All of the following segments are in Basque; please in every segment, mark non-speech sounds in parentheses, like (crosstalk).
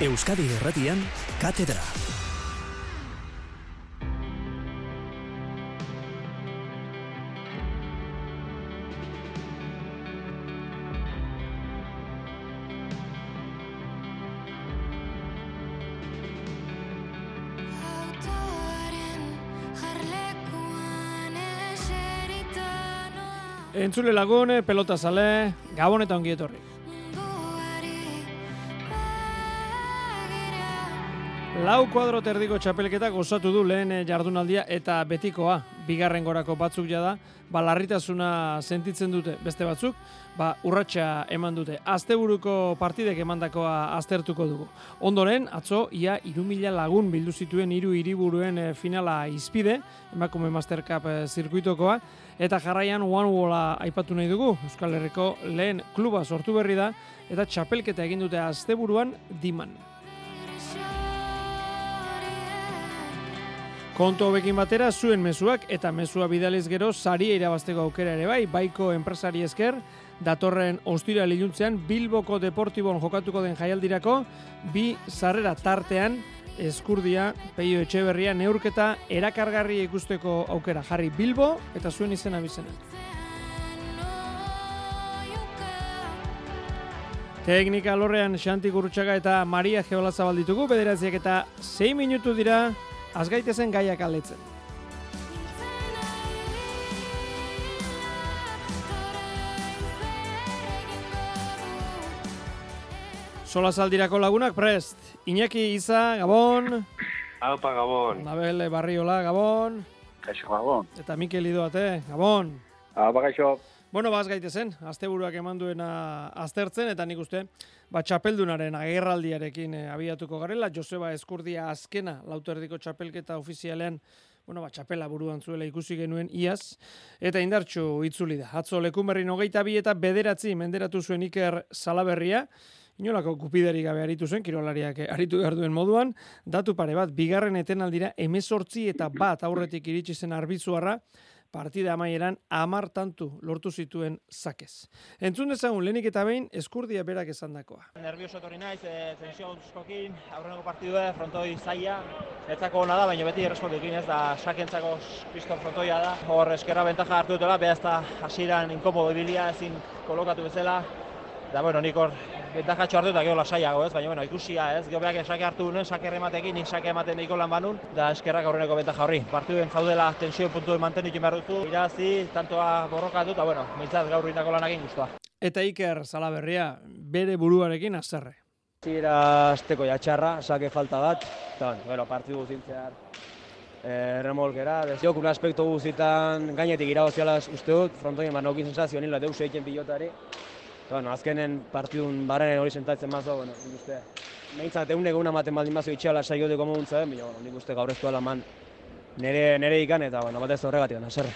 Euskadi Erratian, Katedra. Entzule lagun, pelota zale, gabon eta ongi etorri. Lau kuadro terdiko txapelketak osatu du lehen jardunaldia eta betikoa, bigarren gorako batzuk jada, ba, larritasuna sentitzen dute beste batzuk, ba, urratxa eman dute. Asteburuko partidek emandakoa aztertuko dugu. Ondoren, atzo, ia irumila lagun bildu zituen hiru hiriburuen eh, finala izpide, emakume Master Cup eh, zirkuitokoa, eta jarraian One Walla aipatu nahi dugu, Euskal Herriko lehen kluba sortu berri da, eta txapelketa egin dute asteburuan diman. Konto hobekin batera zuen mezuak eta mezua bidaliz gero saria irabazteko aukera ere bai, baiko enpresari esker, datorren ostira liluntzean Bilboko Deportibon jokatuko den jaialdirako, bi sarrera tartean eskurdia, peio etxeberria, neurketa erakargarri ikusteko aukera jarri Bilbo eta zuen izena bizena. Teknika lorrean Xanti Gurutxaga eta Maria Geola zabalditugu, bederatziak eta 6 minutu dira azgaitezen gaiak aletzen. Sola saldirako lagunak prest. Iñaki Iza, Gabon. Aupa, Gabon. Nabel Barriola, Gabon. Kaixo, Gabon. Eta Mikel Idoate, Gabon. Aupa, kaixo. Bueno, baz gaitezen, asteburuak eman duena aztertzen, eta nik uste, ba, txapeldunaren agerraldiarekin e, abiatuko garela, Joseba Eskurdia azkena, lauterdiko txapelketa ofizialean, bueno, ba, txapela buruan zuela ikusi genuen iaz, eta indartxu itzuli da. Atzo lekunberri nogeita bi eta bederatzi menderatu zuen Iker Salaberria, Inolako kupideri gabe aritu zen, kirolariak aritu behar duen moduan, datu pare bat, bigarren etenaldira emezortzi eta bat aurretik iritsi zen arbitzuarra, partida amaieran amar tantu lortu zituen zakez. Entzun dezagun, lehenik eta behin, eskurdia berak esan dakoa. Nervioso etorri naiz, e, tensio guzkokin, aurreneko partidue, frontoi zaila, etzako hona da, baina beti errespondikin ez da, sakentzako kriston frontoia da. Hor eskerra bentaja hartu dutela, behaz da hasiran inkomodo ibilia ezin kolokatu bezala, Da, bueno, nik hor bentajatxo hartu eta gero lasaiago, ez? Baina, bueno, ikusia, ez? Gero behak esake hartu nuen, sake errematekin, nik sake ematen nahiko lan banun, da eskerrak aurreneko bentaja horri. Partiduen jaudela tensio puntu mantenik behar dutu, irazi, tantoa borrokatu, eta, bueno, mintzat gaur indako lanakin guztua. Eta Iker Salaberria, bere buruarekin azerre. Zira azteko jatxarra, sake falta bat, eta, bueno, partidu zintzear, e, remolkera, deziok, un aspektu guzitan gainetik iragozialaz uste dut, frontoien banokin sensazio nila deus egiten pilotari, bueno, azkenen partidun barren hori sentatzen mazo, bueno, nik uste, behintzat egun egun amaten baldin mazo itxeala saioteko moduntza, baina, bueno, nik uste gaur ez duela man nere, nere ikan, eta, bueno, batez horregatik, naserre.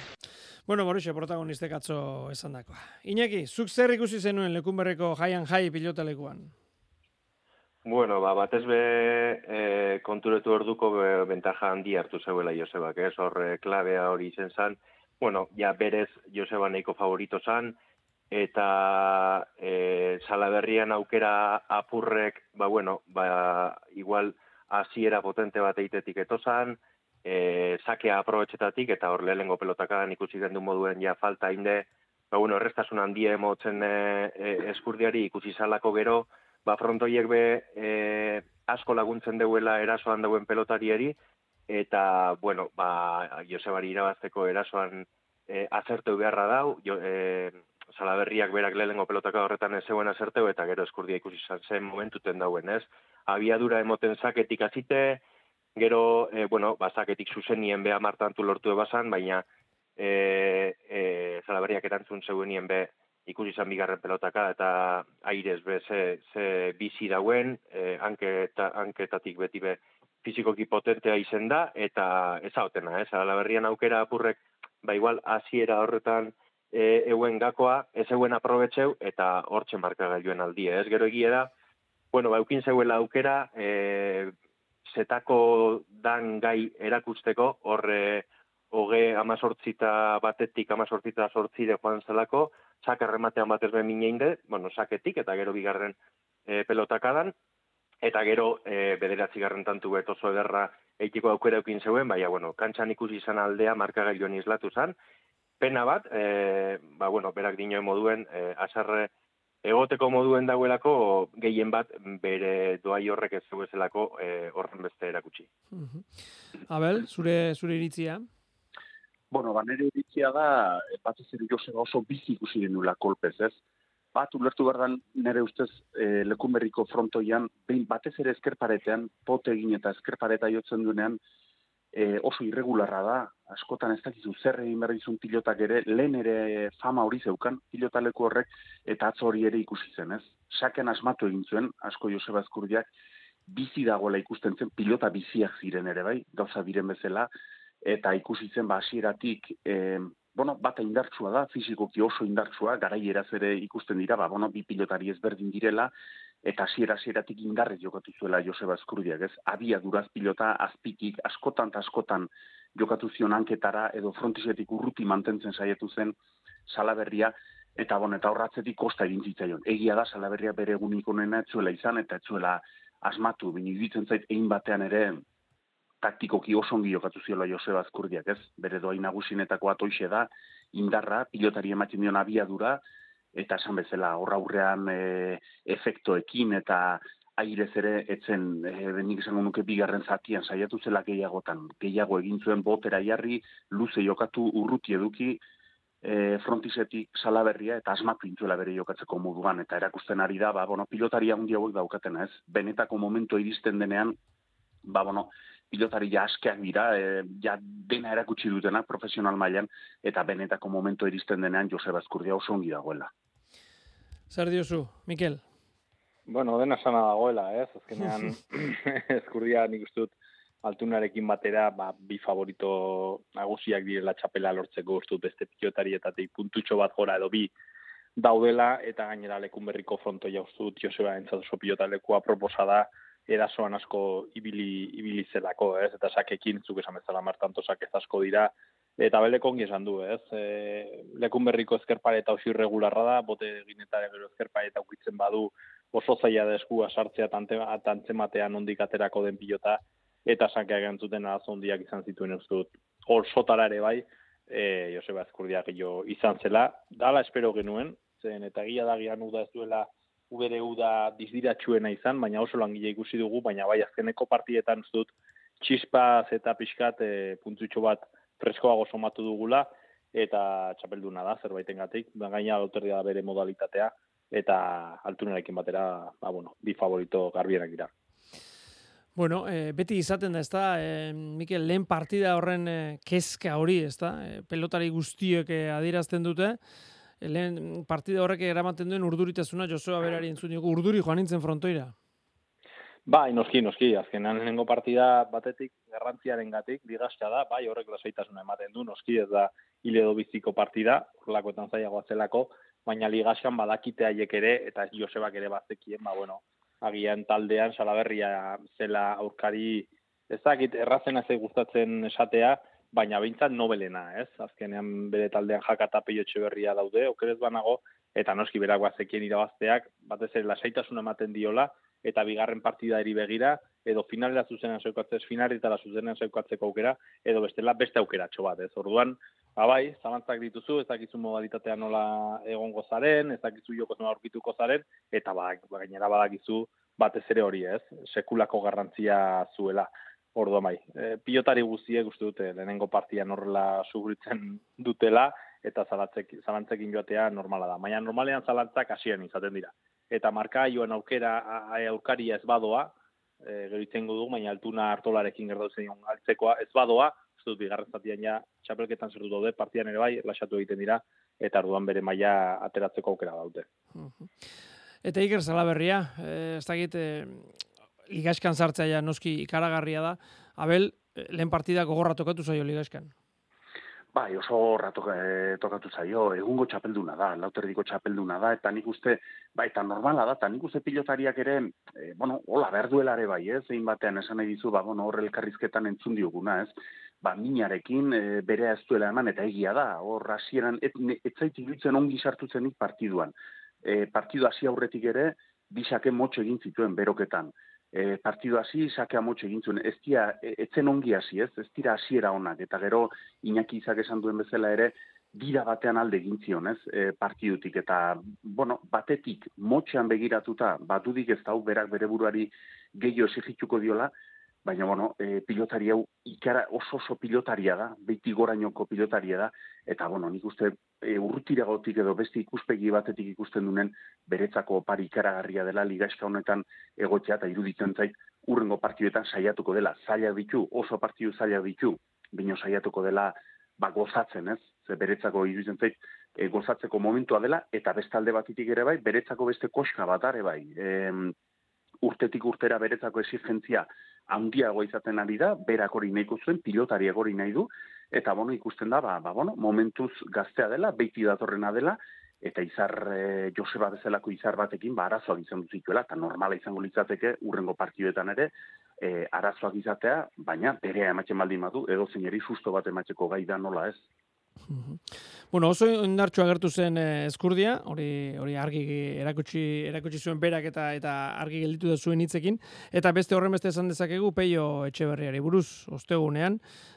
Bueno, Boruxe, protagonistek atzo esan dakoa. Iñaki, zuk zer ikusi zenuen lekunberreko jaian jai pilotalekuan? Bueno, ba, batez be e, konturetu orduko be, bentaja handi hartu zeuela Josebak, ez? Horre klabea hori izen zan. Bueno, ja berez Joseba nahiko favorito zan, eta e, salaberrian aukera apurrek, ba bueno, ba igual hasiera potente bat eitetik etozan, e, sakea aprobetxetatik, eta hor lehenengo pelotakadan ikusi den du moduen ja falta inde, ba bueno, errestasun handia emotzen e, e, eskurdiari ikusi salako gero, ba frontoiek be e, asko laguntzen deuela erasoan dauen pelotariari, eta, bueno, ba, Josebari irabazteko erasoan e, azertu beharra dau, jo, e, Salaberriak berak lehenengo pelotaka horretan ez zegoen azerteu, eta gero eskurdia ikusi izan zen momentuten dauen, ez? Abiadura emoten zaketik azite, gero, e, bueno, ba, zaketik zuzenien beha martantu lortu ebasan, baina e, e, Salaberriak erantzun zegoenien be ikusi izan bigarren pelotaka, eta airez be ze, ze bizi dauen, e, anketa, anketatik beti be fizikoki potentea izen da, eta ez hautena, ez? Salaberrian aukera apurrek, ba igual, hasiera horretan, e, euen gakoa, ez euen aprobetxeu, eta hortxe marka gailuen aldi, ez gero egia da, bueno, ba, eukin zeuela aukera, e, zetako dan gai erakusteko, horre hoge amazortzita batetik amazortzita sortzire joan zelako, sak errematean batez behin mineinde, bueno, saketik, eta gero bigarren e, pelotakadan, eta gero e, bederatzi garren tantu bet oso ederra eitiko aukera eukin zeuen, baina, bueno, kantxan ikusi izan aldea markagailuan izlatu zan, pena bat, e, ba, bueno, berak dinoen moduen, e, asarre egoteko moduen dagoelako gehien bat bere doai horrek ez zuezelako e, horren beste erakutsi. Abel, zure, zure iritzia? Bueno, ba, nire iritzia da, bat ez Joseba oso bizi ikusi denula kolpez, ez? Bat, ulertu behar nire ustez e, lekunberriko frontoian, behin batez ere eskerparetean, pote egin eta eskerpareta jotzen duenean, e, oso irregularra da, askotan ez dakizu zer egin behar dizun pilotak ere, lehen ere fama hori zeukan, pilotaleku horrek, eta atzo hori ere ikusi zen, ez? Saken asmatu egin zuen, asko Joseba Ezkurdiak, bizi dagoela ikusten zen, pilota biziak ziren ere, bai, gauza diren bezala, eta ikusi zen, ba, asieratik, e, bueno, bata indartsua da, fizikoki oso indartsua, garai ere ikusten dira, ba, bueno, bi pilotari ezberdin direla, eta hasiera hasieratik indarrez jokatu zuela Joseba Eskurdiak, ez? Abia duraz pilota azpikik askotan eta askotan jokatu zion anketara edo frontisetik urruti mantentzen saiatu zen Salaberria eta bon eta horratzetik kosta egin zitzaion. Egia da Salaberria bere egunik onena etzuela izan eta etzuela asmatu, bin iruditzen zait egin batean ere taktikoki oso ongi jokatu ziola Joseba Eskurdiak, ez? Bere doai nagusinetako atoixe da, indarra, pilotari ematen dion abiadura, eta esan bezala horra aurrean e, efektoekin eta airez ere etzen e, benik esango nuke bigarren zatian saiatu zela gehiagotan. Gehiago egin zuen botera jarri luze jokatu urruti eduki e, frontisetik salaberria eta asmatu intzuela bere jokatzeko moduan. Eta erakusten ari da ba, bueno, pilotaria hundi hauek daukatena ez? Benetako momento iristen denean ba, bueno, pilotari ja askeak dira, e, ja dena erakutsi dutenak profesional mailan eta benetako momento iristen denean Joseba Eskurdia oso ongi dagoela. Zer diozu, Mikel? Bueno, dena sana dagoela, ez? Azkenean, (laughs) Eskurdia nik uste dut altunarekin batera, ba, bi favorito nagusiak direla txapela lortzeko uste dut beste pilotari eta puntutxo bat gora edo bi daudela, eta gainera lekun berriko fronto uste dut Joseba entzatu pilotalekua proposada, erasoan asko ibili, ibili zelako, ez? Eta sakekin, zuk esan bezala martanto sakez asko dira, eta beleko ongi esan du, ez? E, lekun berriko ezkerpare eta osi irregularra da, bote ginetare gero ezkerpare eta ukitzen badu oso zaila da eskua sartzea tantzematean ondik aterako den pilota, eta sakeak entzuten azondiak izan zituen ez dut. Hor sotara ere bai, e, Joseba Ezkurdiak jo izan zela, dala espero genuen, zen eta gila da gian ez duela UBDU da dizdiratxuena izan, baina oso langile ikusi dugu, baina bai azkeneko partietan ez dut txispaz eta pixkat e, puntutxo bat freskoago somatu dugula, eta txapelduna da, zerbaiten gatik, gaina da bere modalitatea, eta altunerekin batera, ba, bueno, bi favorito garbienak dira. Bueno, e, beti izaten da, ez da, e, Mikel, lehen partida horren e, kezka hori, ez da, e, pelotari guztiek e, adirazten dute, lehen partida horrek eramaten duen urduritasuna Josua berari entzun urduri joan nintzen frontoira. Bai, noski, noski, azkenan lehenengo partida batetik garrantziaren gatik, digazka da, bai, horrek lasaitasuna ematen du, noski, ez da hile biziko partida, urlakoetan zaiagoa zelako, baina ligazkan badakite haiek ere, eta Josebak ere bazekien, ba, bueno, agian taldean, salaberria zela aurkari, ezakit, errazen ez gustatzen esatea, baina behintzat nobelena, ez? Azkenean bere taldean jakata peiotxe berria daude, okerez banago, eta noski berak bazekien irabazteak, batez ere lasaitasuna ematen diola, eta bigarren partida eri begira, edo finalera zuzenean zeukatzez, finaletara zuzenean zeukatzeko aukera, edo bestela beste aukera bat, ez? Orduan, abai, ba zalantzak dituzu, ez dakizu modalitatea nola egongo zaren, ez dakizu joko nola aurkituko zaren, eta ba, gainera badakizu batez ere hori, ez? Sekulako garrantzia zuela. Ordo mai, e, pilotari guztiek uste dute lehenengo partian horrela sugritzen (laughs) dutela eta zalantzek, zalantzekin joatea normala da. Baina normalean zalantzak hasien izaten dira. Eta marka joan aukera aukaria ez badoa, e, gero itzengo du, baina altuna hartolarekin gertautzen zen altzekoa ez badoa, uste dut bigarren zatian ja txapelketan zertu daude, partian ere bai, lasatu egiten dira, eta arduan bere maila ateratzeko aukera daute. Eta Iker Zalaberria, eh, ez dakit, eh, ligaskan sartzea ja noski ikaragarria da. Abel, eh, lehen partida gogorra tokatu zaio ligaskan. Bai, oso horra eh, tokatu zaio, egungo txapelduna da, lauterdiko txapelduna da, eta nik uste, bai, eta normala da, eta nik uste pilotariak ere, e, bueno, hola, berduelare bai, ez, egin batean esan nahi dizu, ba, bueno, horre elkarrizketan entzun dioguna, ez, ba, minarekin e, bere ez duela eman, eta egia da, hor hasieran ez, ez zaiti dutzen ongi sartuzenik partiduan. E, partidu hasi aurretik ere, bisake motxo egin zituen beroketan. E, partidu hasi, sake amotxo egin zuen, ez dira, etzen ongi hasi ez, ez dira hasiera onak, eta gero, inaki izak esan duen bezala ere, dira batean alde egin ez, e, partidutik, eta, bueno, batetik, motxean begiratuta, batudik ez dau, berak bere buruari gehiago esigituko diola, baina bueno, e, pilotari hau ikara oso oso pilotaria da, beti gorainoko pilotaria da, eta bueno, nik uste e, urrutiragotik edo beste ikuspegi batetik ikusten dunen beretzako pari ikaragarria dela ligaizka honetan egotzea eta iruditzen zait urrengo partiduetan saiatuko dela, zaila ditu, oso partidu zaila ditu, bino saiatuko dela ba, gozatzen, ez? Ze beretzako iruditzen zait, e, gozatzeko momentua dela, eta bestalde batitik ere bai, beretzako beste koska bat are bai. E, urtetik urtera beretzako exigentzia handiago izaten ari da, berak hori nahiko zuen, pilotari egori nahi du, eta bono ikusten da, ba, ba, bueno, momentuz gaztea dela, beiti datorrena dela, eta izar e, Joseba bezalako izar batekin ba arazoak izan duzituela eta normala izango litzateke urrengo partiduetan ere e, arazoak izatea baina berea ematzen baldin badu edo zeineri susto bat ematzeko gai da nola ez Bueno, oso indartxu agertu zen eh, eskurdia, hori hori argi erakutsi erakutsi zuen berak eta eta argi gelditu da zuen hitzekin. Eta beste horren beste esan dezakegu Peio Etxeberriari buruz ostegunean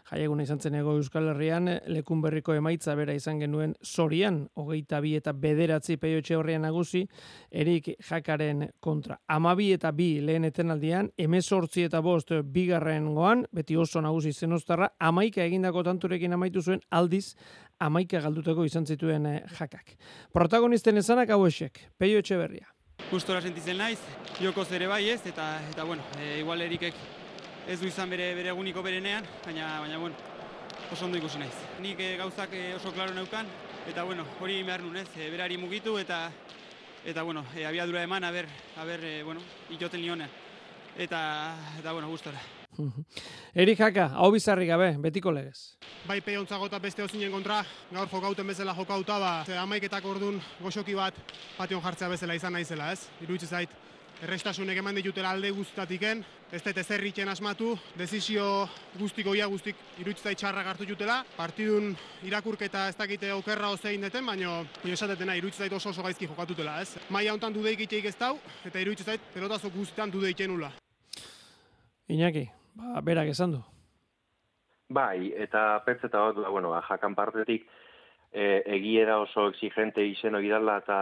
jaieguna izan zen ego Euskal Herrian lekun berriko emaitza bera izan genuen Sorian 22 eta bederatzi Peio Etxeberrian nagusi erik jakaren kontra. Amabi eta bi lehen etenaldian, emezortzi eta bost bigarren goan, beti oso nagusi zen ostarra, amaika egindako tanturekin amaitu zuen aldiz amaika galduteko izan zituen eh, jakak. Protagonisten esanak hau esek, peio etxe berria. Gustora sentitzen naiz, joko zere bai ez, eta, eta bueno, e, igual erikek ez du izan bere, bere eguniko berenean, baina, baina bueno, oso ondo ikusi naiz. Nik e, gauzak e, oso klaro neukan, eta bueno, hori behar nun ez, e, berari mugitu, eta eta bueno, e, abiadura eman, aber, aber, e, bueno, ikoten lionean. Eta, eta bueno, gustora. (laughs) Erik Jaka, hau bizarri gabe, betiko legez. Bai peontzago eta beste ozinen kontra, gaur jokauten bezala jokauta, ba, ze amaiketak orduan goxoki bat pation jartzea bezala izan naizela, ez? Iruitz zait, errestasunek eman ditutela alde guztatiken, ez dut ezerritzen asmatu, dezizio guztiko ia guztik iruitz zait txarra hartu jutela, partidun irakurketa ez dakite okerra ozein deten, baina esatetena iruitz zait oso oso gaizki jokatutela, ez? Maia hontan dudeik iteik ez dau, eta iruitz zait pelotazo guztetan dudeiken nula. Iñaki, ba, berak esan du. Bai, eta pentseta bat, ba, bueno, ba, jakan partetik, e, egiera oso exigente izen hori dala eta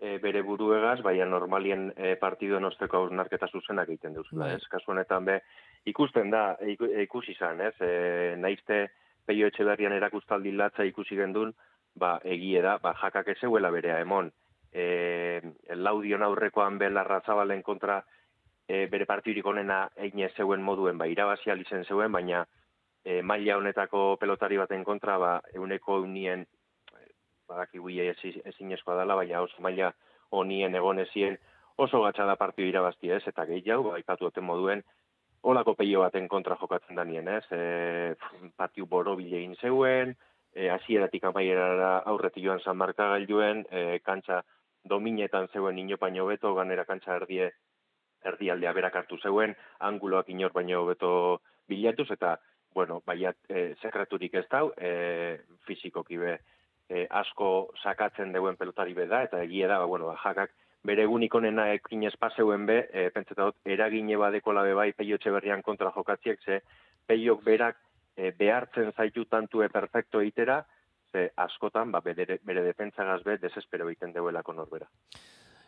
e, bere buruegaz, baina normalien e, partiduen osteko hausnarketa zuzenak egiten duzula, bai. ez? Kasu honetan be, ikusten da, ikusi izan, ez? E, naizte peio etxe berrian erakustaldi latza ikusi gendun, ba, egiera, ba, jakak ezeuela berea emon. E, laudion aurrekoan belarra zabalen kontra e, bere partidurik onena egin zeuen moduen, ba, irabazia lizen zeuen, baina e, maila honetako pelotari baten kontra, ba, euneko unien, badaki gui ezin eskoa dela, baina oso maila honien egon ezien, oso gatsa da partidu irabaztia ez, eta gehiago, ba, ipatu duten moduen, olako peio baten kontra jokatzen da nien, ez, e, partiu boro egin zeuen, e, asieratik amaierara aurretik joan San Marka gailuen, e, kantza dominetan zeuen inopaino beto, ganera kantza erdie erdialdea berak hartu zeuen, anguloak inor baino beto bilatuz, eta, bueno, baiat, e, sekreturik ez dau, e, fizikoki be, e, asko sakatzen deuen pelotari be da, eta egia da, ba, bueno, ba, jakak, bere egunik onena ekin espazeuen be, e, pentsetat, eragine badeko labe bai peio berrian kontra jokatziek, ze peiok berak e, behartzen zaitu tantue perfecto itera, ze askotan, ba, bere, bere defentzagaz be, desespero egiten deuelako norbera.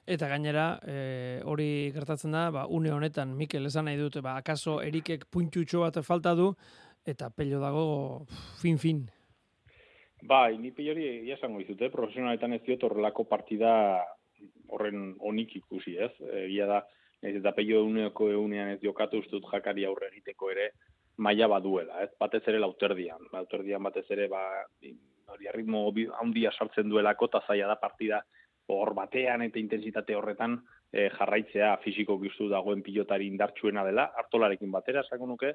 Eta gainera, e, hori gertatzen da, ba, une honetan, Mikel esan nahi dute, ba, akaso erikek puntxutxo bat falta du, eta pello dago fin-fin. Bai, ni pilori egia esango izute, profesionaletan ez diot horrelako partida horren onik ikusi, ez? Egia da, ez eta pello euneko eunean ez jokatu ustut jakari aurre egiteko ere maila baduela, ez? Batez ere lauterdian, lauterdian batez ere, ba, hori ritmo handia sartzen duelako, eta zaila da partida hor batean eta intensitate horretan e, jarraitzea fisiko giztu dagoen pilotari indartsuena dela, hartolarekin batera, esango nuke,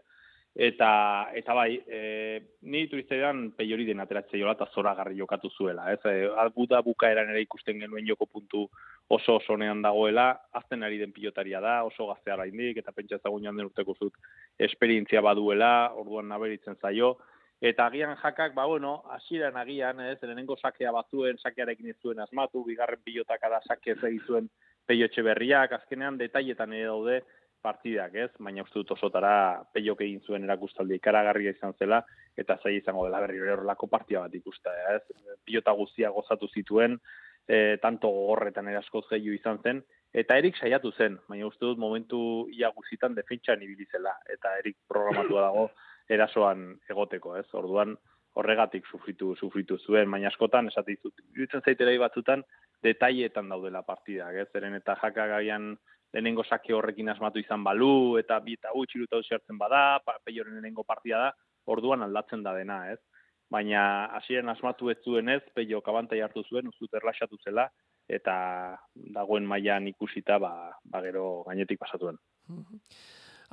eta eta bai, e, ni turistaidan peiori den ateratzea jola eta zora garri jokatu zuela, ez? E, buda bukaeran ere ikusten genuen joko puntu oso oso nean dagoela, azten ari den pilotaria da, oso gaztea indik, eta pentsa ezagun joan den urteko zut esperientzia baduela, orduan naberitzen zaio, eta agian jakak, ba bueno, hasieran agian, ez, lehenengo sakea batzuen, sakearekin ez zuen asmatu, bigarren pilotaka da sake ez egizuen peiotxe berriak, azkenean detailetan ere daude partidak, ez? Baina uste dut osotara peiok egin zuen erakustaldi ikaragarria izan zela, eta zai izango dela berri horrelako partia bat ikusta, ez? Pilota guztia gozatu zituen, e, tanto gogorretan eraskoz gehiu izan zen, eta erik saiatu zen, baina uste dut momentu ia guzitan defentsan ibili zela, eta erik programatua dago erasoan egoteko, ez? Orduan horregatik sufritu sufritu zuen, baina askotan esate dizut. Irutzen zaitera batzuten detaileetan daudela partida, ez? Zeren eta jaka gaian lehenengo sake horrekin asmatu izan balu eta bi eta utzi iruta zertzen bada, peioren lehenengo partida da, orduan aldatzen da dena, ez? baina hasieran asmatu ez zuen ez, peio kabantai hartu zuen, uzut erlaxatu zela, eta dagoen mailan ikusita, ba, ba gero gainetik pasatuen. (laughs)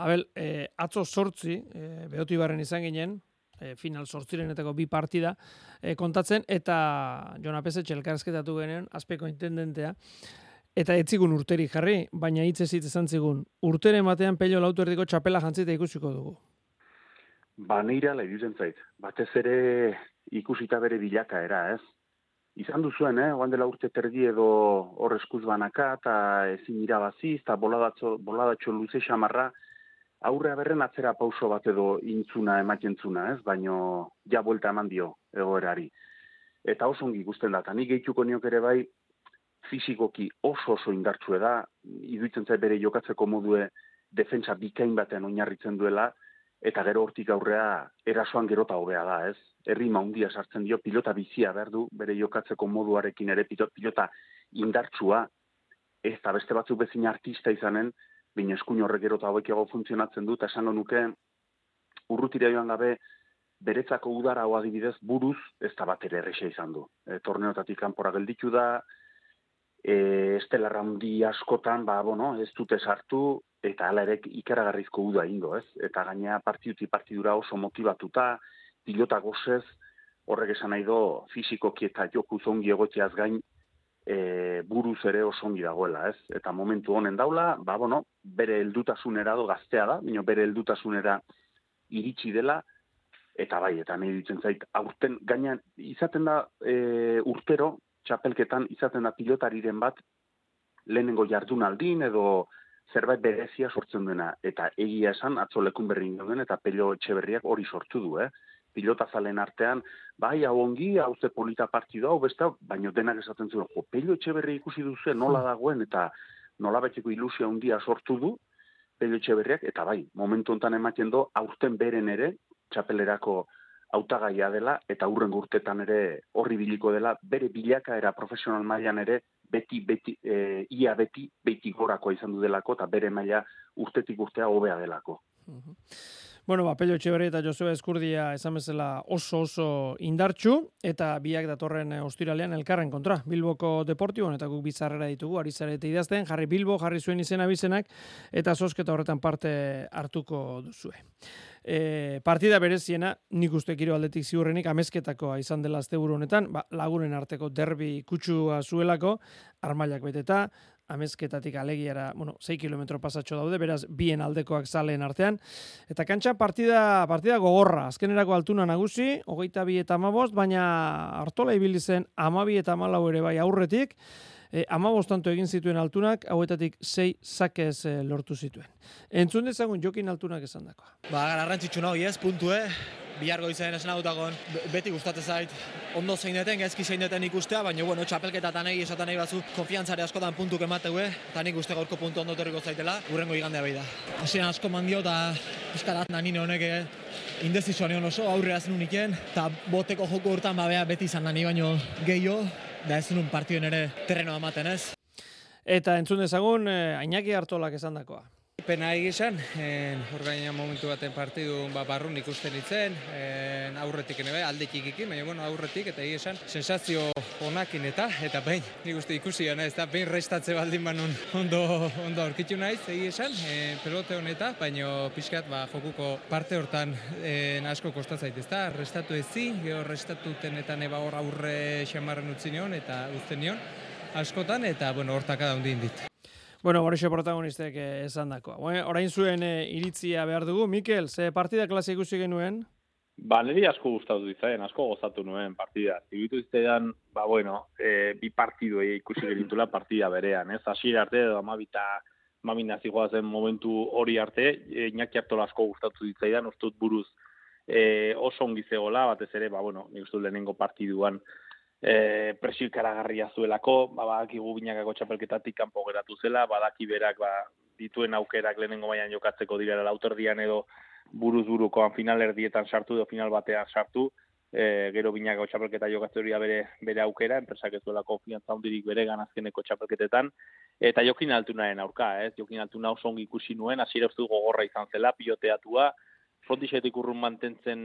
Abel, eh, atzo sortzi, eh, behoti barren izan ginen, eh, final sortzirenetako bi partida eh, kontatzen, eta Jon Apese txelkarzketatu genuen, azpeko intendentea, eta etzigun urteri jarri, baina hitz ez izan zigun, urtere batean pelio lautu erdiko txapela jantzita ikusiko dugu. Ba, neira lehiduzen zait. Batez ere ikusita bere bilakaera, ez? Izan duzuen, eh? Oan dela urte terdi edo hor eskuz banaka, eta ezin irabazi, eta boladatxo, boladatxo luze xamarra, aurre berren atzera pauso bat edo intzuna ematentzuna, ez? Baino ja buelta eman dio egoerari. Eta oso ongi ikusten da, eta nik gehituko niok ere bai, fizikoki oso oso indartsue da, iduitzen zait bere jokatzeko modue defensa bikain batean oinarritzen duela, eta gero hortik aurrea erasoan gerota hobea da, ez? Herri maundia sartzen dio, pilota bizia behar du, bere jokatzeko moduarekin ere pilota indartsua, ez da beste batzuk bezin artista izanen, baina eskuin horrek gerota hobekiago funtzionatzen du, eta esango nuke, urrutira joan gabe, beretzako udara hoa adibidez buruz, ez da bat ere errexea izan du. E, torneotatik kanpora gelditu da, e, estelarra askotan, ba, bueno, ez dute sartu, eta hala ere ikaragarrizko uda ingo, ez? Eta gaina partiduti partidura oso motivatuta, pilota gozez, horrek esan nahi do, fizikoki eta joku zongi egotiaz gain, e, buruz ere oso ongi dagoela, ez? Eta momentu honen daula, ba, bueno, bere heldutasunera do gaztea da, bino bere heldutasunera iritsi dela, eta bai, eta nahi ditzen zait, aurten, gaina, izaten da e, urtero, txapelketan, izaten da pilotariren bat, lehenengo jardunaldin, edo, zerbait berezia sortzen duena, eta egia esan, atzo lekun berri ingen eta pelio etxe berriak hori sortu du, eh? pilota zalen artean, bai, hau ongi, hau ze polita partidu hau, beste, baino denak esaten zuen, jo, pelio etxe berri ikusi duzu, nola hmm. dagoen, eta nola betxeko ilusia handia sortu du, pelio etxe berriak, eta bai, momentu hontan ematen do, aurten beren ere, txapelerako hautagaia dela, eta hurren urtetan ere horri biliko dela, bere bilakaera profesional mailan ere, beti, beti, e, ia beti, beti gorako izan du delako, eta bere maila urtetik urtea hobea delako. Bueno, ba, Pello Etxeberri eta Joseba Eskurdia esan bezala oso oso indartxu, eta biak datorren ostiralean elkarren kontra. Bilboko deportibon, eta guk bizarrera ditugu, ari zarete idazten, jarri Bilbo, jarri zuen izena bizenak, eta sosketa horretan parte hartuko duzue. E, partida bereziena, nik uste kiro aldetik ziurrenik, amezketakoa izan dela azte honetan, ba, lagunen arteko derbi kutsua zuelako, armailak beteta, amezketatik alegiara, bueno, 6 kilometro pasatxo daude, beraz, bien aldekoak zaleen artean. Eta kantxa partida, partida gogorra, azkenerako altuna nagusi, hogeita bi eta amabost, baina hartola ibili zen amabi eta amalau ere bai aurretik, e, ama bostanto egin zituen altunak, hauetatik sei zakez e, lortu zituen. Entzun dezagun jokin altunak esan dakoa. Ba, garrantzitsu nahi ez, puntu, eh? Bihargo izan esan agutakon, beti gustatzen zait, ondo zein deten, gezki zein deten ikustea, baina, bueno, txapelketa eta nahi esaten nahi batzu, konfiantzare askotan puntuk emateu, eh? Eta nik uste gaurko puntu ondo terriko zaitela, urrengo igandea behi da. Hasien asko mandio eta eskarat nanine honek, eh? Indezizua oso, aurrea zen uniken, eta boteko joko urtan babea beti izan nani baino gehiago, da ez nun partioen ere terreno ematen ez. Eta entzun dezagun, eh, Ainaki Artolak esan dakoa. Pena egizan, hor gaina momentu baten partidu ba, barrun ikusten itzen, en, aurretik ene bai, aldeik ikikin, baina bueno, aurretik eta egizan, sensazio onakin eta, eta behin, nik uste ikusi gana, ez da, behin restatze baldin banun ondo, ondo aurkitzu naiz, egizan, e, pelote honeta, baina pixkat, ba, jokuko parte hortan en, asko kostatzait, ez da, restatu ezi, geho restatu tenetan eba hor aurre xamarren utzi nion, eta uzten nion, askotan, eta, bueno, hortakada hundin dit. Bueno, horixe protagonistek eh, esan dakoa. Bueno, orain zuen eh, iritzia behar dugu. Mikel, ze partida klase ikusi genuen? Ba, niri asko gustatu dizaen, asko gozatu nuen partida. Zibitu iztean, ba, bueno, e, bi partidu ikusi genitula partida berean, ez? Hasiera arte, edo amabita, mamina zigoa zen momentu hori arte, e, inaki hartola asko gustatu ditzaidan, ustut buruz e, oso ongi zegoela, batez ere, ba, bueno, nik uste lehenengo partiduan, e, presio ikaragarria zuelako, ba, badakigu binakako txapelketatik kanpo geratu zela, badaki berak ba, dituen aukerak lehenengo baian jokatzeko dira lauterdian edo buruz burukoan final erdietan sartu edo final batean sartu, e, gero binakako txapelketa jokatze hori bere, bere aukera, enpresak ez duela konfiantza hundirik bere ganazkeneko txapelketetan, eta jokin altunaren aurka, ez? jokin altuna oso ongi ikusi nuen, hasiera gogorra izan zela, piloteatua, frontisetik urrun mantentzen,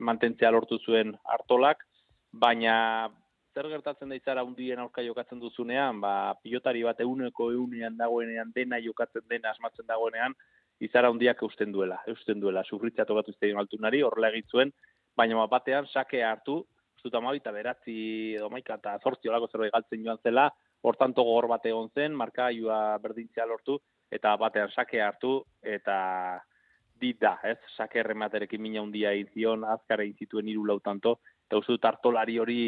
mantentzea lortu zuen hartolak, baina zer gertatzen da izara hundien aurka jokatzen duzunean, ba, pilotari bat euneko eunean dagoenean, dena jokatzen dena asmatzen dagoenean, izara hundiak eusten duela, eusten duela, sufritzea tokatu iztegion altunari, horrela egitzuen, baina batean sake hartu, zuta mabita beratzi edo maika eta zortzi olako zerbait galtzen joan zela, hortan gogor bat egon zen, marka joa berdintzea lortu, eta batean sake hartu, eta dit da, ez, sake errematerekin mina hundia egin zion, azkara egin zituen iru lautanto, eta uste dut hartolari hori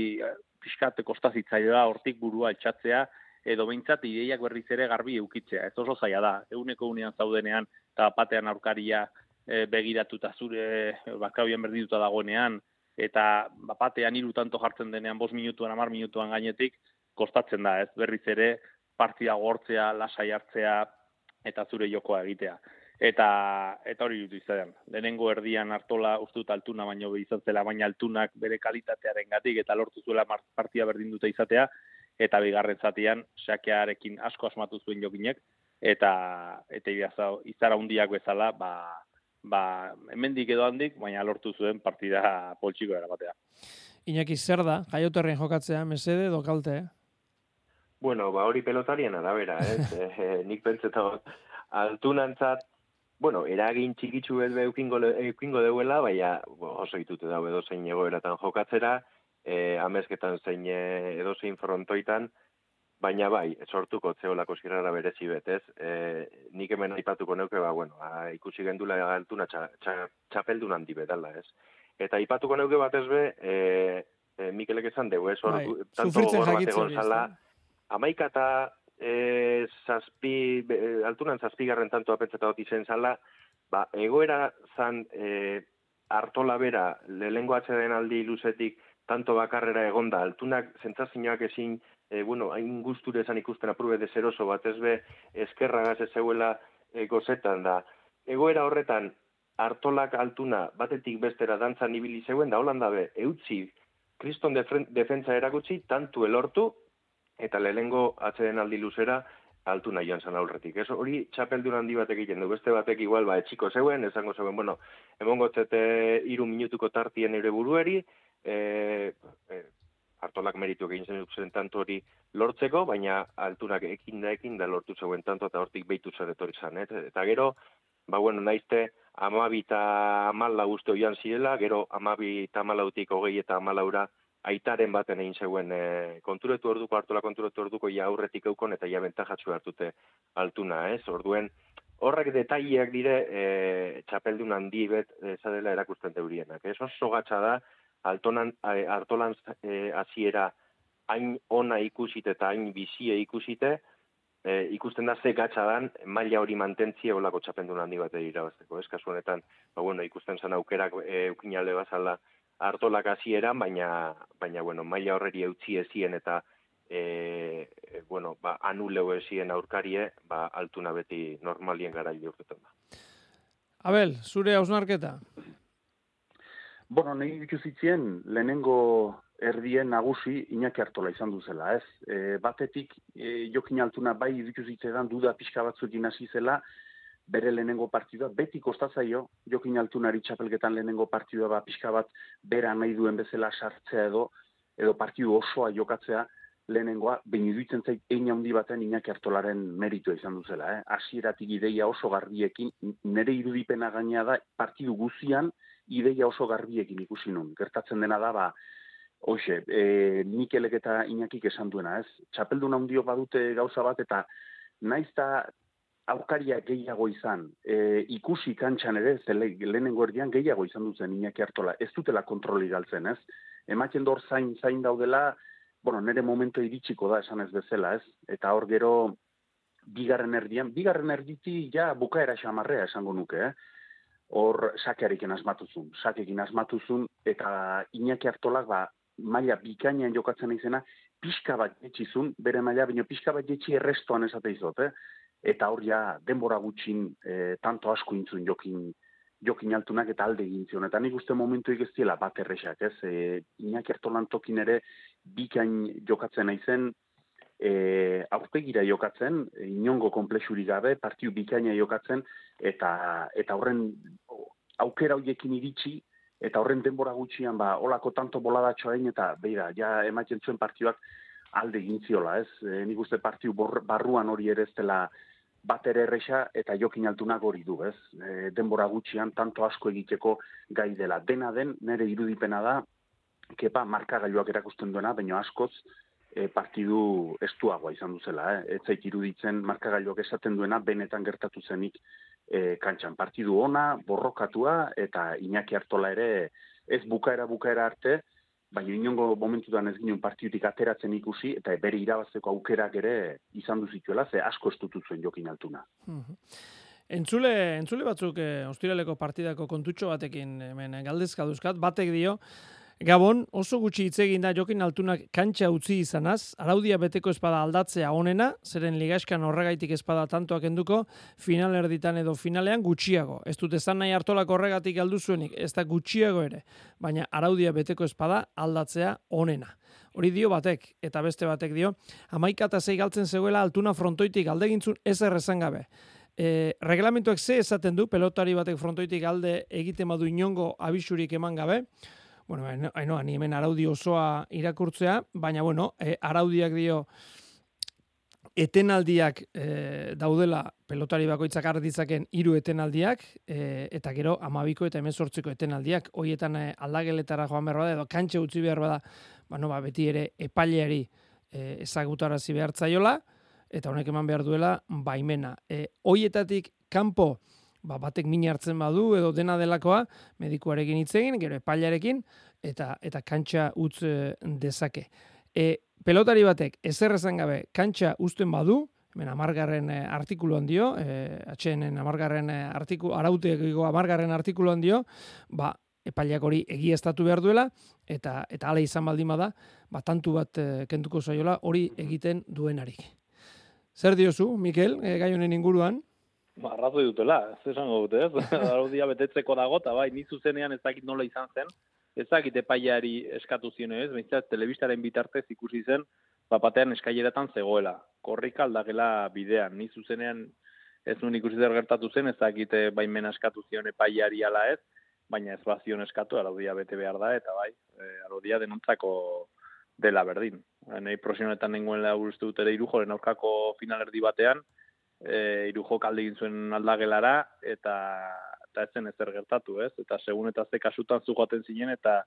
pixkat kostazitzaioa hortik burua etxatzea, edo behintzat ideiak berriz ere garbi eukitzea. Ez oso zaila da, euneko unean zaudenean, eta batean aurkaria e, begiratuta zure e, bakrauien berdituta dagoenean, eta batean hiru tanto jartzen denean, bos minutuan, amar minutuan gainetik, kostatzen da, ez? Berriz ere, partida gortzea, lasai hartzea, eta zure jokoa egitea eta eta hori dut izan. Lehenengo erdian hartola ustut altuna baino izan zela, baina altunak bere kalitatearen gatik eta lortu zuela partia berdin dute izatea, eta bigarren zatian sakearekin asko asmatu zuen jokinek, eta eta izara hundiak bezala, ba, ba, hemendik edo handik, baina lortu zuen partida poltsiko era batea. Iñaki, zer da, jaioterren jokatzea, mesede edo kalte, eh? Bueno, ba, hori pelotarien arabera, ez? (laughs) eh, nik pentsetan altunantzat bueno, eragin txikitsu ez eukingo, eukingo deuela, baina oso ditute dago edo zein egoeratan jokatzera, e, amezketan zein e, edo zein frontoitan, baina bai, sortuko zeolako zirrara berezi betez, e, nik hemen aipatuko neuke, ba, bueno, a, ikusi gendula galtuna txa, txa, txapeldun handi betala, ez? Eta aipatuko neuke batez be, e, e, Mikelek esan dugu, ez? Bai, tanto gogor bat egon zala, amaikata e, zazpi, e, altunan zazpigarren tanto apentzata hoti zen zala, ba, egoera zan e, hartola bera, lehengo atxeden aldi luzetik, tanto bakarrera egonda, altunak zentzazinoak ezin, e, bueno, hain guzture esan ikusten aprube de zeroso bat, ez be, eskerragaz ez zeuela e, gozetan da. Egoera horretan, hartolak altuna batetik bestera dantzan ibili zeuen, da holanda be, eutzi, kriston defentsa erakutsi, tantu elortu, eta lehengo atzeden aldi luzera altu nahi joan zan aurretik. Ez hori txapeldun handi batek egiten du, beste batek igual ba etxiko zeuen, esango zeuen, bueno, emongo tete iru minutuko tartien ere burueri, e, e, hartolak meritu egin zen tanto hori lortzeko, baina altunak ekin da ekin da lortu zeuen tanto eta hortik behitu zer etorri zan, Eta gero, ba bueno, naizte amabi eta amala guzti oian zirela, gero amabi eta amalautik hogei eta amalaura aitaren baten egin zeuen e, konturetu orduko, hartola konturetu orduko ja aurretik eukon eta ja bentajatzu hartute altuna, ez? Orduen, horrek detaileak dire e, txapeldun handi bet ezadela erakusten deurienak. Ez oso gatsa da, altonan, hartolan e, aziera hain ona ikusite eta hain bizie ikusite, e, ikusten da ze gatsa dan, maila hori mantentzia olako txapendun handi bat irabazteko. Ez kasu honetan, ba, bueno, ikusten zen aukerak e, eukinale bazala, hartolak hasieran, baina, baina bueno, maila horreri eutzi ezien eta e, e, bueno, ba, anuleu ezien aurkarie, ba, altuna beti normalien gara urtetan da. Abel, zure hausnarketa? Bueno, nahi dituzitzien, lehenengo erdien nagusi Iñaki Artola izan duzela, ez? E, batetik, e, jokin altuna bai dituzitzetan duda pixka batzuekin hasi zela, bere lehenengo partidua, beti kostatzaio, jokin altunari txapelketan lehenengo partidua ba, pixka bat bera nahi duen bezala sartzea edo, edo partidu osoa jokatzea lehenengoa, baina iduitzen zait egin handi baten inak hartolaren meritua izan duzela. Eh? Asieratik ideia oso garbiekin, nire irudipena gaina da partidu guzian ideia oso garbiekin ikusi nun. Gertatzen dena da, ba, Hoxe, e, Mikelek eta Iñakik esan duena, ez? Txapeldun handio badute gauza bat, eta naiz aukaria gehiago izan, e, ikusi kantxan ere, zele, lehenengo erdian gehiago izan duzen Iñaki hartola, ez dutela kontroli galtzen, ez? Ematen dor zain, zain daudela, bueno, nere momento iritsiko da esan ez bezala, ez? Eta hor gero, bigarren erdian, bigarren erditi ja bukaera xamarrea esango nuke, eh? Hor sakearekin asmatuzun, sakekin asmatuzun, eta Iñaki hartolak, ba, maila bikainan jokatzen izena, pixka bat jetxizun, bere maila, baina pixka bat jetxi errestoan esate izot, eh? Eta hor ja denbora gutxin e, tanto asko intzun jokin jokin altunak eta alde egin zion. Eta nik uste momentu egiztiela bat erresak, ez? E, Inak ertolan tokin ere bikain jokatzen aizen, e, aurpegira jokatzen, inongo komplexuri gabe, partiu bikaina jokatzen, eta eta horren aukera hoiekin iritsi, eta horren denbora gutxian, ba, olako tanto boladatxoa egin, eta beira, ja ematen zuen partioak alde egin ziola, ez? E, nik uste partiu barruan hori ere ez dela bat ere erresa eta jokin altunak hori du, ez? E, denbora gutxian tanto asko egiteko gai dela. Dena den, nire irudipena da, kepa markagailuak erakusten duena, baina askoz e, partidu estuagoa izan duzela, eh? Ez zait iruditzen markagailuak esaten duena, benetan gertatu zenik e, kantxan. Partidu ona, borrokatua, eta Iñaki hartola ere, ez bukaera bukaera arte, baina inongo momentutan ez ginen partidutik ateratzen ikusi, eta bere irabazteko aukerak ere izan duzituela, ze asko estutu zuen jokin altuna. Entzule, entzule batzuk eh, ostiraleko partidako kontutxo batekin hemen galdezka duzkat, batek dio, Gabon, oso gutxi hitz egin da jokin altunak kantxa utzi izanaz, araudia beteko espada aldatzea onena, zeren ligaskan horregaitik espada tantoak enduko, final erditan edo finalean gutxiago. Ez dut ezan nahi hartolako horregatik aldu zuenik, ez da gutxiago ere, baina araudia beteko espada aldatzea onena. Hori dio batek, eta beste batek dio, amaika eta zei galtzen zegoela altuna frontoitik aldegintzun ez errezan gabe. E, reglamentuak ze esaten du, pelotari batek frontoitik alde egiten badu inongo abisurik eman gabe, bueno, haino, ni hemen araudi osoa irakurtzea, baina, bueno, e, araudiak dio, etenaldiak e, daudela pelotari bakoitzak arditzaken hiru etenaldiak, e, eta gero amabiko eta emezortziko etenaldiak, hoietan e, aldageletara joan behar bada, edo kantxe utzi behar bada, ba, no, ba, beti ere epaileari e, ezagutarazi behar zaiola, eta honek eman behar duela baimena. E, hoietatik kanpo, ba, batek min hartzen badu edo dena delakoa medikuarekin hitz egin, gero epailarekin eta eta kantxa utz eh, dezake. E, pelotari batek ezer esan gabe kantxa uzten badu, hemen amargarren e, artikuluan dio, e, atxenen amargarren artikulu, arauteeko amargarren artikuluan dio, ba, epailak hori egiaztatu behar duela, eta eta ala izan baldin bada, ba, tantu bat kentuko zaiola hori egiten duenarik. Zer diozu, Mikel, e, gai honen inguruan? Ba, arrazoi dutela, ez esango dute, ez? (laughs) Araudia betetzeko dago, eta bai, nizu zenean ez dakit nola izan zen, ez dakit epaiari eskatu zion ez, bintzat, telebistaren bitartez ikusi zen, bapatean eskaileretan zegoela. Korrika aldagela bidean, nizu zenean ez nuen ikusi zer gertatu zen, ez dakit eh, baimen eskatu zion epaiari ala ez, baina ez bazion eskatu, araudia bete behar da, eta bai, e, araudia denontzako dela berdin. Nei prosionetan nengoen lehur uste dut ere irujoren aurkako finalerdi batean, e, iru jokalde egin zuen aldagelara, eta, eta ez zen ezer gertatu, ez? Eta segun eta ze kasutan zugaten zinen, eta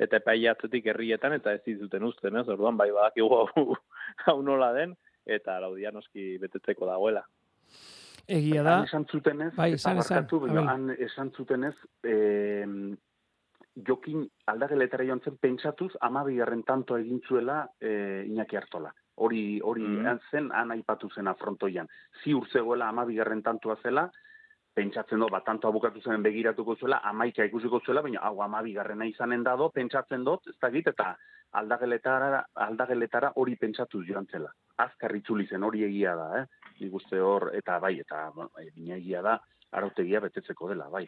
eta epaiatzetik herrietan, eta ez zuten uzten, ez? Orduan, bai badakigu hau, (laughs) hau nola den, eta laudia noski betetzeko dagoela. Egia da. esan zuten ez, bai, esan, esan, han esan zuten ez, e, jokin aldageletara joan zen pentsatuz, amabigarren tanto egin zuela e, Iñaki Artola hori hori mm zen han aipatu zen afrontoian. Ziur zegoela 12. tantua zela, pentsatzen do bat tanto bukatu zen begiratuko zuela, 11 ikusiko zuela, baina hau 12. izanen dado, pentsatzen dut, ez dakit eta aldageletara aldageletara hori pentsatu joan zela. Azkar itzuli zen hori egia da, eh? Nik uste hor eta bai eta bueno, egia da arautegia betetzeko dela, bai.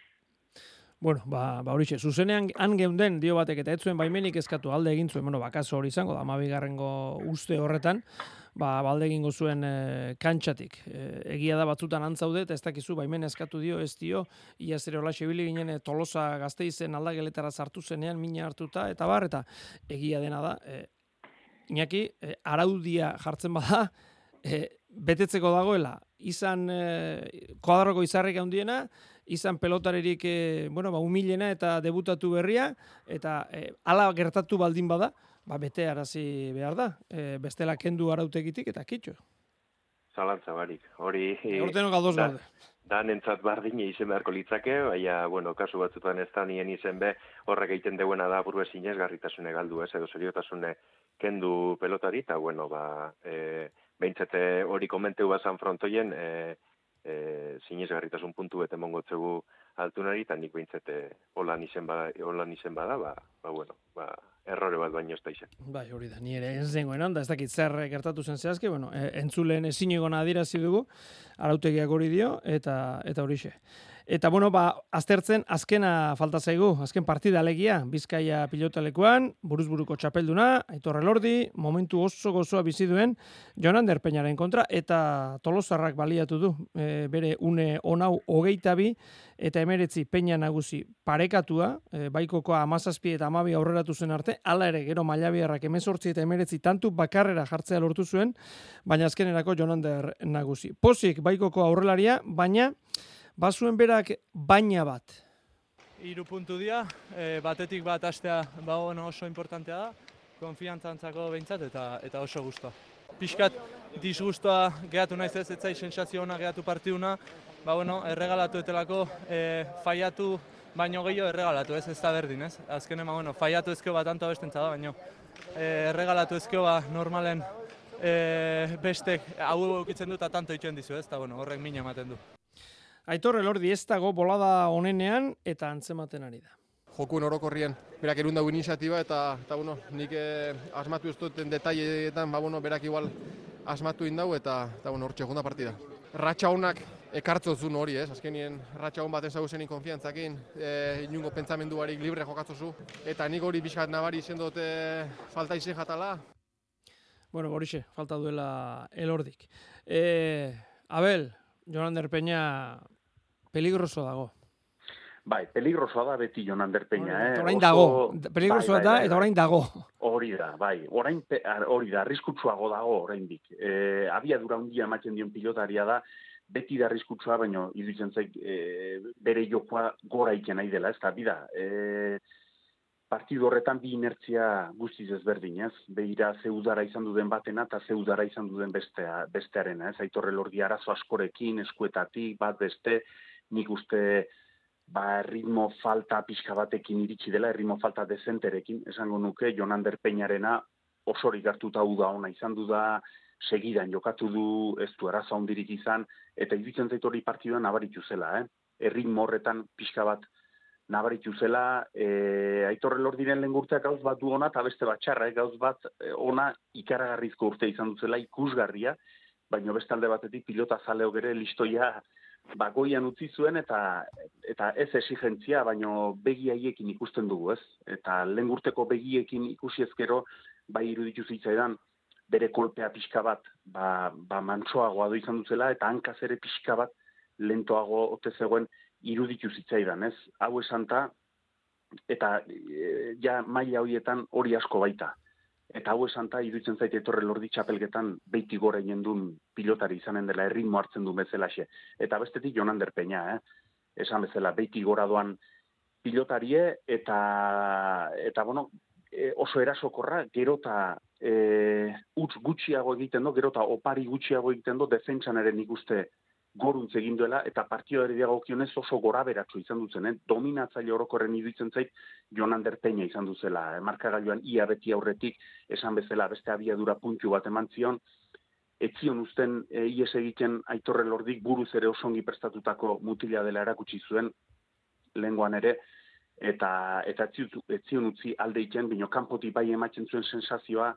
Bueno, ba, ba horixe, zuzenean han geunden dio batek eta etzuen baimenik eskatu alde egin zuen, bueno, bakaso hori izango, da mabigarrengo uste horretan, ba, balde egingo zuen e, kantxatik. E, egia da batzutan antzaude, eta ez dakizu baimen eskatu dio, ez dio, ia zere hola xebili ginen e, tolosa gazte izen aldageletara sartu zenean, mina hartuta, eta bar, eta egia dena da, e, inaki, e, araudia jartzen bada, e, betetzeko dagoela, izan e, koadroko izarrik handiena, izan pelotarerik e, bueno, ba, humilena eta debutatu berria, eta e, ala gertatu baldin bada, ba, bete arazi behar da, e, bestela kendu arautegitik eta kitxo. Zalantza barik, hori... Horten gadoz da. Da, nentzat bardine izen beharko litzake, baina, bueno, kasu batzutan ez da nien izen be, horrek egiten deuena da burbe zinez garritasune galdu, ez, edo seriotasune kendu pelotari, eta, bueno, ba, e, behintzete hori komenteu bazan frontoien, e, e, zinez garritasun puntu bete mongotzegu altunari, eta nik behintzete holan izen bada, holan izen bada, ba, ba, bueno, ba, errore bat baino ez da izan. Bai, hori da, ni ere ez zengoen handa, ez dakit zer gertatu zen zehazki, bueno, e, entzulen ezin egon adirazi dugu, arautegiak hori dio, eta eta horixe. Eta bueno, ba, aztertzen azkena falta zaigu, azken partida alegia, Bizkaia pilotalekuan, buruzburuko txapelduna, Aitor Elordi, momentu oso gozoa bizi duen Jonan Derpeñaren kontra eta Tolosarrak baliatu du e, bere une onau hogeita bi eta emeretzi peña nagusi parekatua, e, baikokoa amazazpi eta amabi aurreratu zen arte, hala ere gero mailabiarrak emezortzi eta emeretzi tantu bakarrera jartzea lortu zuen, baina azkenerako Jonander nagusi. Pozik baikoko aurrelaria, baina bazuen berak baina bat. Hiru puntu dira, e, batetik bat astea ba oso importantea da, konfiantzantzako behintzat eta eta oso gustoa. Piskat disgustoa gehatu naiz ez, etzai sensazio ona gehatu partiduna, ba bueno, erregalatu etelako e, faiatu baino gehiago erregalatu, ez ez da berdin, ez? Azkenen, ba, bueno, faiatu ezkeo bat tanto abestentza da, baino e, erregalatu ezkeo ba, normalen e, bestek hau eukitzen du eta tanto itxen dizu, ez? Eta, bueno, horrek mina ematen du. Aitor Elordi ez dago bolada onenean eta antzematen ari da. Jokuen orokorrien, berak erun dago iniziatiba eta, eta bueno, nik eh, asmatu ez duten detaileetan, ba, bueno, berak igual asmatu indau eta, eta bueno, hor txegunda partida. Ratxa honak ekartzo hori, ez? Azkenien ratxa hon bat ezagu zenin konfiantzakin, e, inungo pentsamendu barik libre jokatzo zu. Eta nik hori bizkat nabari izen dute falta izen jatala. Bueno, horixe, falta duela elordik. E, Abel, Jonander Peña peligroso dago. Bai, peligrosoa da beti Jonander Peña, eh? Orain dago, peligrosoa bai, da bai, eta bai. orain dago. Hori da, bai, orain hori da, arriskutsuago dago oraindik. Eh, abiadura handia ematen dion pilotaria da, beti da arriskutsua, baino iruditzen zait e, bere jokoa gora iken nahi dela, ez da, bida. E, partidu horretan bi inertzia guztiz ezberdin, ez? Begira zeudara izan duden batena eta zeudara izan duden bestea, bestearena, ez? Aitorre lordi arazo askorekin, eskuetatik, bat beste, nik uste ba, ritmo falta pixka batekin iritsi dela, ritmo falta dezenterekin, esango nuke, Jonander Peñarena osorik hartuta da ona izan du da, segidan jokatu du, ez du arazo handirik izan, eta iruditzen zait hori partiduan nabaritu zela, eh? Erritmo horretan pixka bat nabaritu zela, e, aitorre lordiren lehen urteak gauz bat du ona, eta beste bat txarra, eh? gauz bat e, ona ikaragarrizko urte izan duzela, ikusgarria, baina beste alde batetik pilota zaleo gere listoia bagoian utzi zuen eta eta ez exigentzia, baino begi haiekin ikusten dugu, ez? Eta lehen urteko begiekin ikusi ezkero, bai iruditu zitzaidan, bere kolpea pixka bat, ba, ba mantsoagoa du izan duzela, eta hankaz ere pixka bat lentoago ote zegoen iruditu zitzaidan, ez? Hau esanta, eta e, ja maila horietan hori asko baita. Eta hau esanta, iruditzen zaite etorre lordi txapelgetan beiti gora duen pilotari izanen dela erritmo hartzen du bezalaxe. Eta bestetik Jonander Peña, eh? esan bezala, beiti gora doan pilotarie, eta, eta bueno, e, oso erasokorra, gero eta e, utz gutxiago egiten do, gero eta opari gutxiago egiten do, defentsan ere nik uste goruntz egin duela, eta partioari dagokionez oso gora beratzu izan duzen, eh? dominatzaile orokorren iruditzen zait Jonander Peña izan duzela, eh? markagailuan ia beti aurretik, esan bezala beste abiadura puntu bat eman zion, etzion uzten e, ies egiten aitorre lordik buruz ere osongi prestatutako mutila dela erakutsi zuen, lenguan ere, eta eta etzi- etzion utzi alde iten, bino kanpotik bai ematen zuen sensazioa,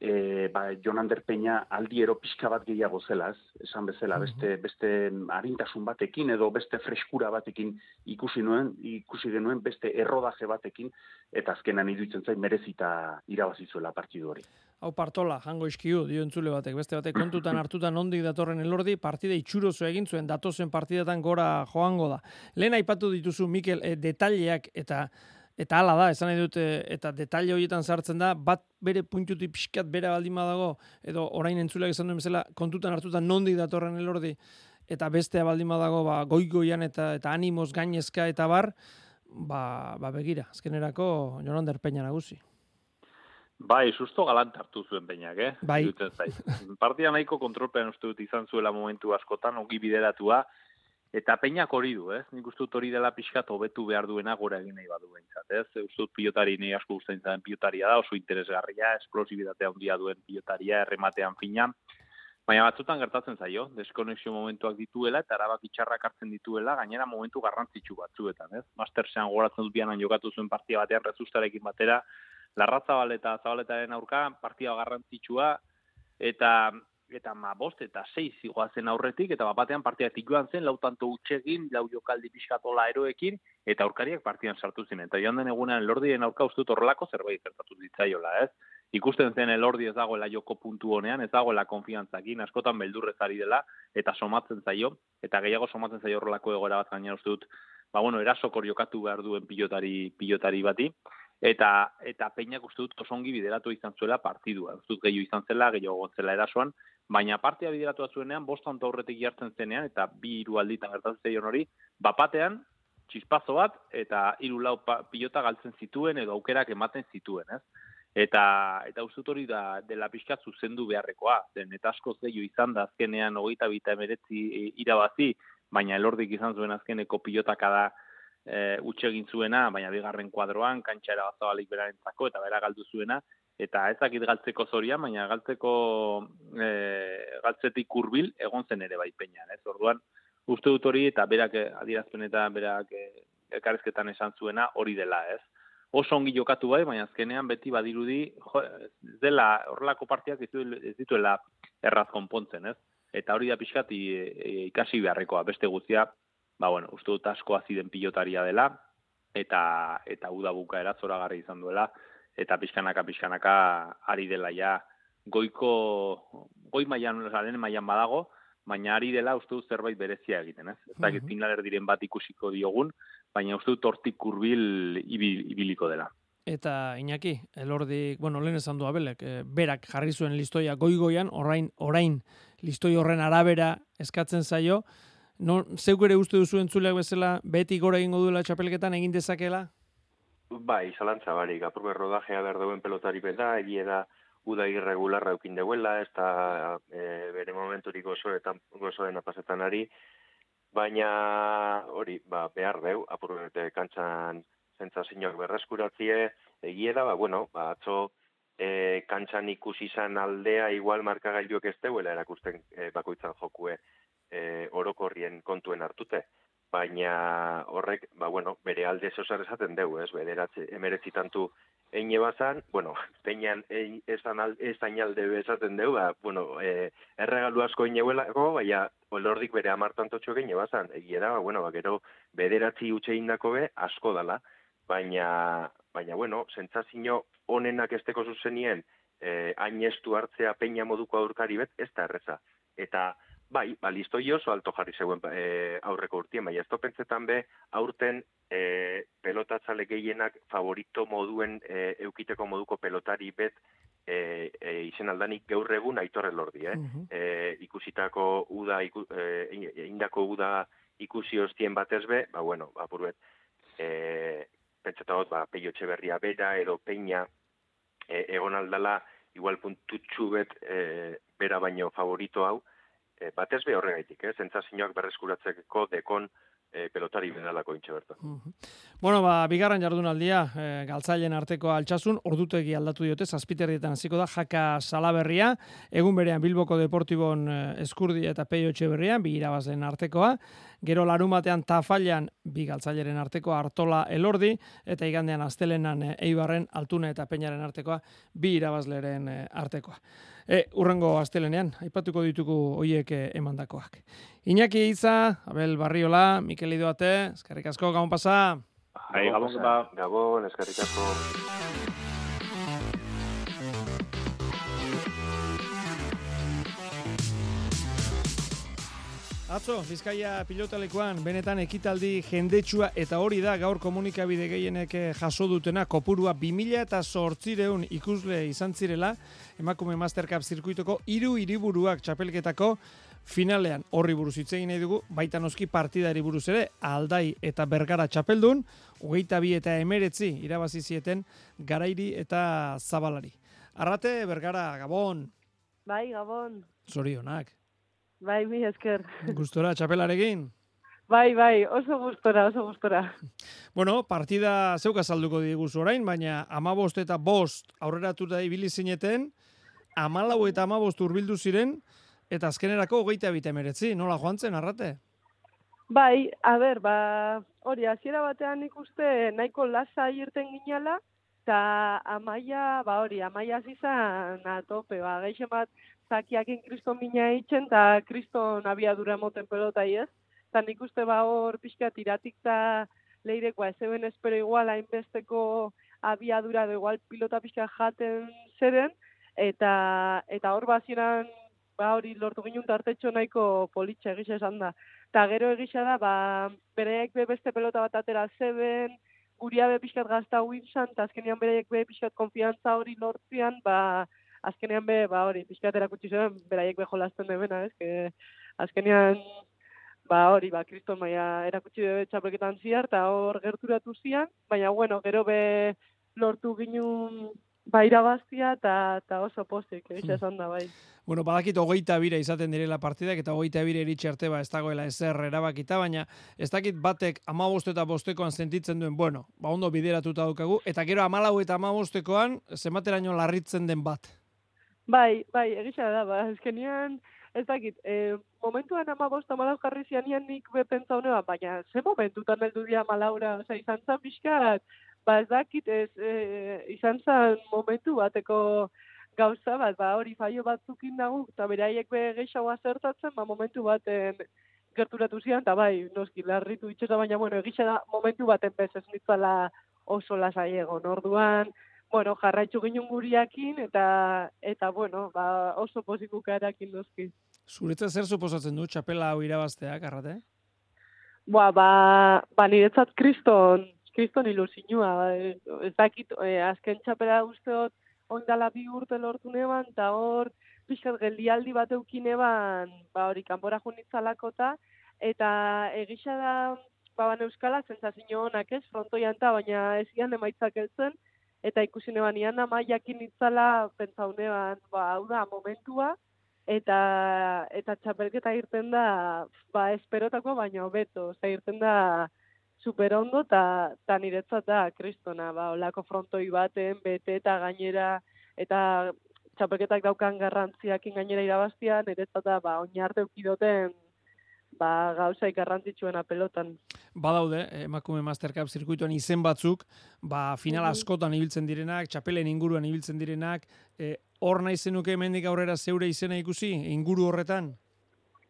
e, ba, Jonander Peña aldiero pixka bat gehiago zela, ez? Esan bezala, beste, beste arintasun batekin edo beste freskura batekin ikusi nuen, ikusi genuen beste errodaje batekin, eta azkenan iruditzen zait merezita irabazi zuela partidu hori. Hau partola, jango iskiu, dio entzule batek, beste batek kontutan hartutan ondik datorren elordi, partida itxurozo egin zuen, datozen partidetan gora joango da. Lehen aipatu dituzu, Mikel, e, detaileak eta eta hala da, esan nahi dut, eh, eta detaile horietan sartzen da, bat bere puntutik pixkat bera baldin badago, edo orain entzuleak esan duen bezala, kontutan hartutan nondik datorren elordi, eta bestea baldin badago ba, goigoian eta eta animoz gainezka eta bar, ba, ba begira, azkenerako Jonander Peña nagusi. Bai, susto galant hartu zuen peinak, eh? Bai. Partia nahiko kontrolpean uste dut izan zuela momentu askotan, ongi bideratua, eta peinak hori du, ez? Nik uste dut hori dela pixkat hobetu behar duena gora egin nahi badu behintzat, ez? Uste dut pilotari nahi asko guztain zaren pilotaria da, oso interesgarria, esplosibidatea handia duen pilotaria, errematean fina, Baina batzutan gertatzen zaio, deskonexio momentuak dituela eta arabak itxarrak hartzen dituela, gainera momentu garrantzitsu batzuetan, ez? Mastersean goratzen dut bianan jokatu zuen partia batean rezustarekin batera, larratza baleta zabaletaren aurka, partia garrantzitsua, eta eta ma bost eta sei zigoazen aurretik, eta batean partia joan zen, lau tanto utxegin, lau jokaldi pixkatola eroekin, eta aurkariak partian sartu zen. Eta joan den egunean lordien aurka uste dut horrelako zerbait gertatu ditzaiola, ez? ikusten zen elordi ez dagoela joko puntu honean, ez dagoela konfiantzakin, askotan beldurrez ari dela, eta somatzen zaio, eta gehiago somatzen zaio horrelako egoera bat gaina uste dut, ba bueno, erasokor jokatu behar duen pilotari, pilotari bati, eta eta peinak uste dut osongi bideratu izan zuela partidua. Uste dut gehiago izan zela, gehiago gontzela erasoan, baina partia bideratu zuenean, bostan aurretik jartzen zenean, eta bi hiru alditan gertatzen zeion hori, bapatean, txispazo bat, eta hiru lau pilota galtzen zituen, edo aukerak ematen zituen, ez? Eta eta uzut hori da dela pixka zuzendu beharrekoa, zen eta asko zeio izan da azkenean hogeita bita emeretzi e, irabazi, baina elordik izan zuen azkeneko pilotaka da e, utxegin zuena, baina bigarren kuadroan, kantxera bazabalik beraren zako, eta bera galdu zuena, eta ezakit galtzeko zoria, baina galtzeko e, galtzetik urbil egon zen ere bai peinan, ez? Orduan, uste dut hori, eta berak adierazpen eta berak e, elkarrezketan esan zuena hori dela, ez? oso ongi jokatu bai, baina azkenean beti badirudi, jo, dela horrelako partiak ez, dituela erraz konpontzen, ez? Eta hori da pixkat e, ikasi beharrekoa, beste guztia, ba bueno, uste dut asko aziden pilotaria dela, eta eta uda buka erazora garri izan duela, eta pixkanaka pixkanaka ari dela ja goiko, goi maian, lehen maian badago, baina ari dela uste dut zerbait berezia egiten, ez? Ez dakit mm diren bat ikusiko diogun, baina uste dut hortik kurbil ibiliko dela. Eta Iñaki, elordik, bueno, lehen esan du abelek, e, berak jarri zuen listoia goigoian, orain, orain listoi horren arabera eskatzen zaio, no, zeuk ere uste duzu entzuleak bezala, beti gora egingo duela txapelketan egin dezakela? Bai, zalantza barik, apurbe rodajea behar duen pelotari beda, egia da, uda irregularra eukin deuela, ez da e, bere momenturik gozo eta gozoen apasetan ari, baina hori, ba, behar deu, apurrete kantxan zentzazioak berreskuratzie, egie da, ba, bueno, ba, atzo e, kantxan ikusi izan aldea igual markagailuek ez deuela erakusten e, bakoitzan jokue e, orokorrien kontuen hartute. Baina horrek, ba, bueno, bere alde zozar esaten deu, ez, bederatze, emeretzitantu eine bazan, bueno, peinan esan esan alde bezaten deu, ba, bueno, e, erregalu asko ineuelako, baina olordik bere amartantotxo geine bazan, egia da, ba, bueno, ba, gero bederatzi utxe indako be, asko dala, baina, baina, bueno, sentzazio onenak esteko zuzenien, e, ainestu hartzea peina moduko aurkari bet, ez da erreza. Eta, Bai, ba, listo oso alto jarri zeuen e, aurreko urtien, bai, ez topentzetan be, aurten e, pelotatzale gehienak favorito moduen e, eukiteko moduko pelotari bet e, e, izen aldanik gaur egun aitorre lordi, eh? e, ikusitako uda, iku, e, indako uda ikusi hostien batez be, ba, bueno, ba, buruet, e, pentsetagot, ba, peio berria bera, edo peina e, egon aldala, igual puntutxu bet e, bera baino favorito hau, e, batez be horregaitik, eh? zentzazioak berreskuratzeko dekon e, pelotari bedalako intxe bertan. Bueno, ba, bigarren jardunaldia, e, galtzailen arteko altxasun, ordutegi aldatu diote, zazpiterrietan hasiko da, jaka salaberria, egun berean Bilboko Deportibon eskurdi eta peio berrian, bi irabazen artekoa, gero larumatean tafailan bi galtzaileren artekoa hartola elordi, eta igandean astelenan eibarren altune eta peinaren artekoa, bi irabazleren artekoa. E, urrengo astelenean, aipatuko ditugu hoiek e, emandakoak. Iñaki Iza, Abel Barriola, Mikel Idoate, eskerrik asko, gabon pasa. Hai, gabon, gabon, eskerrik asko. Atzo, Bizkaia pilotalekuan, benetan ekitaldi jendetsua eta hori da gaur komunikabide gehienek eh, jaso dutena, kopurua 2000 eta sortzireun ikusle izan zirela, emakume Mastercap zirkuitoko hiru hiriburuak txapelketako finalean horri buruz hitz egin nahi dugu, baita noski partidari buruz ere, aldai eta bergara txapeldun, hogeita bi eta emeretzi irabazi zieten garairi eta zabalari. Arrate, bergara, gabon. Bai, gabon. Zorionak. Bai, mi esker. Gustora, txapelarekin. Bai, bai, oso gustora, oso gustora. Bueno, partida zeuka salduko diguz orain, baina amabost eta bost aurreratu da ibili zineten, amalau eta amabost urbildu ziren, eta azkenerako hogeita bita emeretzi, nola joan zen, arrate? Bai, a ber, ba, hori, hasiera batean ikuste nahiko lasa irten ginala, eta amaia, ba hori, amaia zizan atope, ba, geixen bat, zakiakin kriston mina eitzen, eta kriston abiadura moten pelota ez, eta nik uste ba hor pixka tiratik eta leireko ez eben espero igual hainbesteko abiadura da igual pilota pixka jaten zeren, eta eta hor bazieran ba hori lortu ginen tartetxo nahiko politxe egisa esan da. Eta gero egisa da, ba, bereek be beste pelota bat atera zeben, guria be pixkat gazta huintzan, eta azkenean bereek be pixkat konfiantza hori lortzian, ba, azkenean be, ba hori, pixkat erakutsi zeben, beraiek be jolazten demena, ez? Que azkenean ba hori, ba, kriston maia erakutsi bebe txapelketan ziar, eta hor gerturatu zian, baina, bueno, gero be lortu ginun ba irabaztia eta ta oso pozik, eh, esan da, bai. Bueno, badakit hogeita bira izaten direla partidak, eta hogeita bira iritsi arte ba ez dagoela ezer erabakita, baina ez dakit batek amabost eta bostekoan sentitzen duen, bueno, ba ondo bideratuta daukagu, eta gero amalau eta amabostekoan zenbateraino larritzen den bat. Bai, bai, egisa da, ba, ezkenian, ez dakit, e, momentuan ama bosta malau jarri zianian nik bepentza honeba, baina ze momentutan heldu dia malaura, oza, izan zan pixkat, ba ez dakit, ez, e, izan zan momentu bateko gauza bat, ba hori faio batzukin dago, eta beraiek be gehiagoa zertatzen, ba momentu baten gerturatu zian, eta bai, noski, larritu itxeta, baina, bueno, egisa da, momentu baten bez ez nitzala oso lasai egon, orduan, bueno, jarraitzu ginen guriakin, eta, eta bueno, ba, oso pozikuka erakin dozki. Zuretzat zer suposatzen du txapela hau irabazteak, arrate? Ba, ba, ba niretzat kriston, kriston ilusinua. Ez dakit, e, azken txapela usteot, ondala bi urte lortu neban, eta hor, pixkat geldialdi bat eukine ban, ba, hori, kanpora junitzalakota, eta egisa da, ba, ban euskala, zentzazio honak ez, frontoian ta, baina ez ian emaitzak eltzen, eta ikusi neban ian ama jakin itzala pentsaunean, ba, hau da, momentua, eta eta txapelketa irten da, ba, esperotako baino beto, oza, irten da super ondo, eta ta niretzat da, kristona, ba, olako frontoi baten, bete eta gainera, eta txapelketak daukan garrantziakin gainera irabaztia, niretzat da, ba, oinarte ukidoten, ba, gauza garrantzitsuena pelotan. Badaude, emakume Mastercup zirkuituan izen batzuk, ba, final askotan ibiltzen direnak, txapelen inguruan ibiltzen direnak, e, hor nahi zenuke hemendik aurrera zeure izena ikusi, inguru horretan?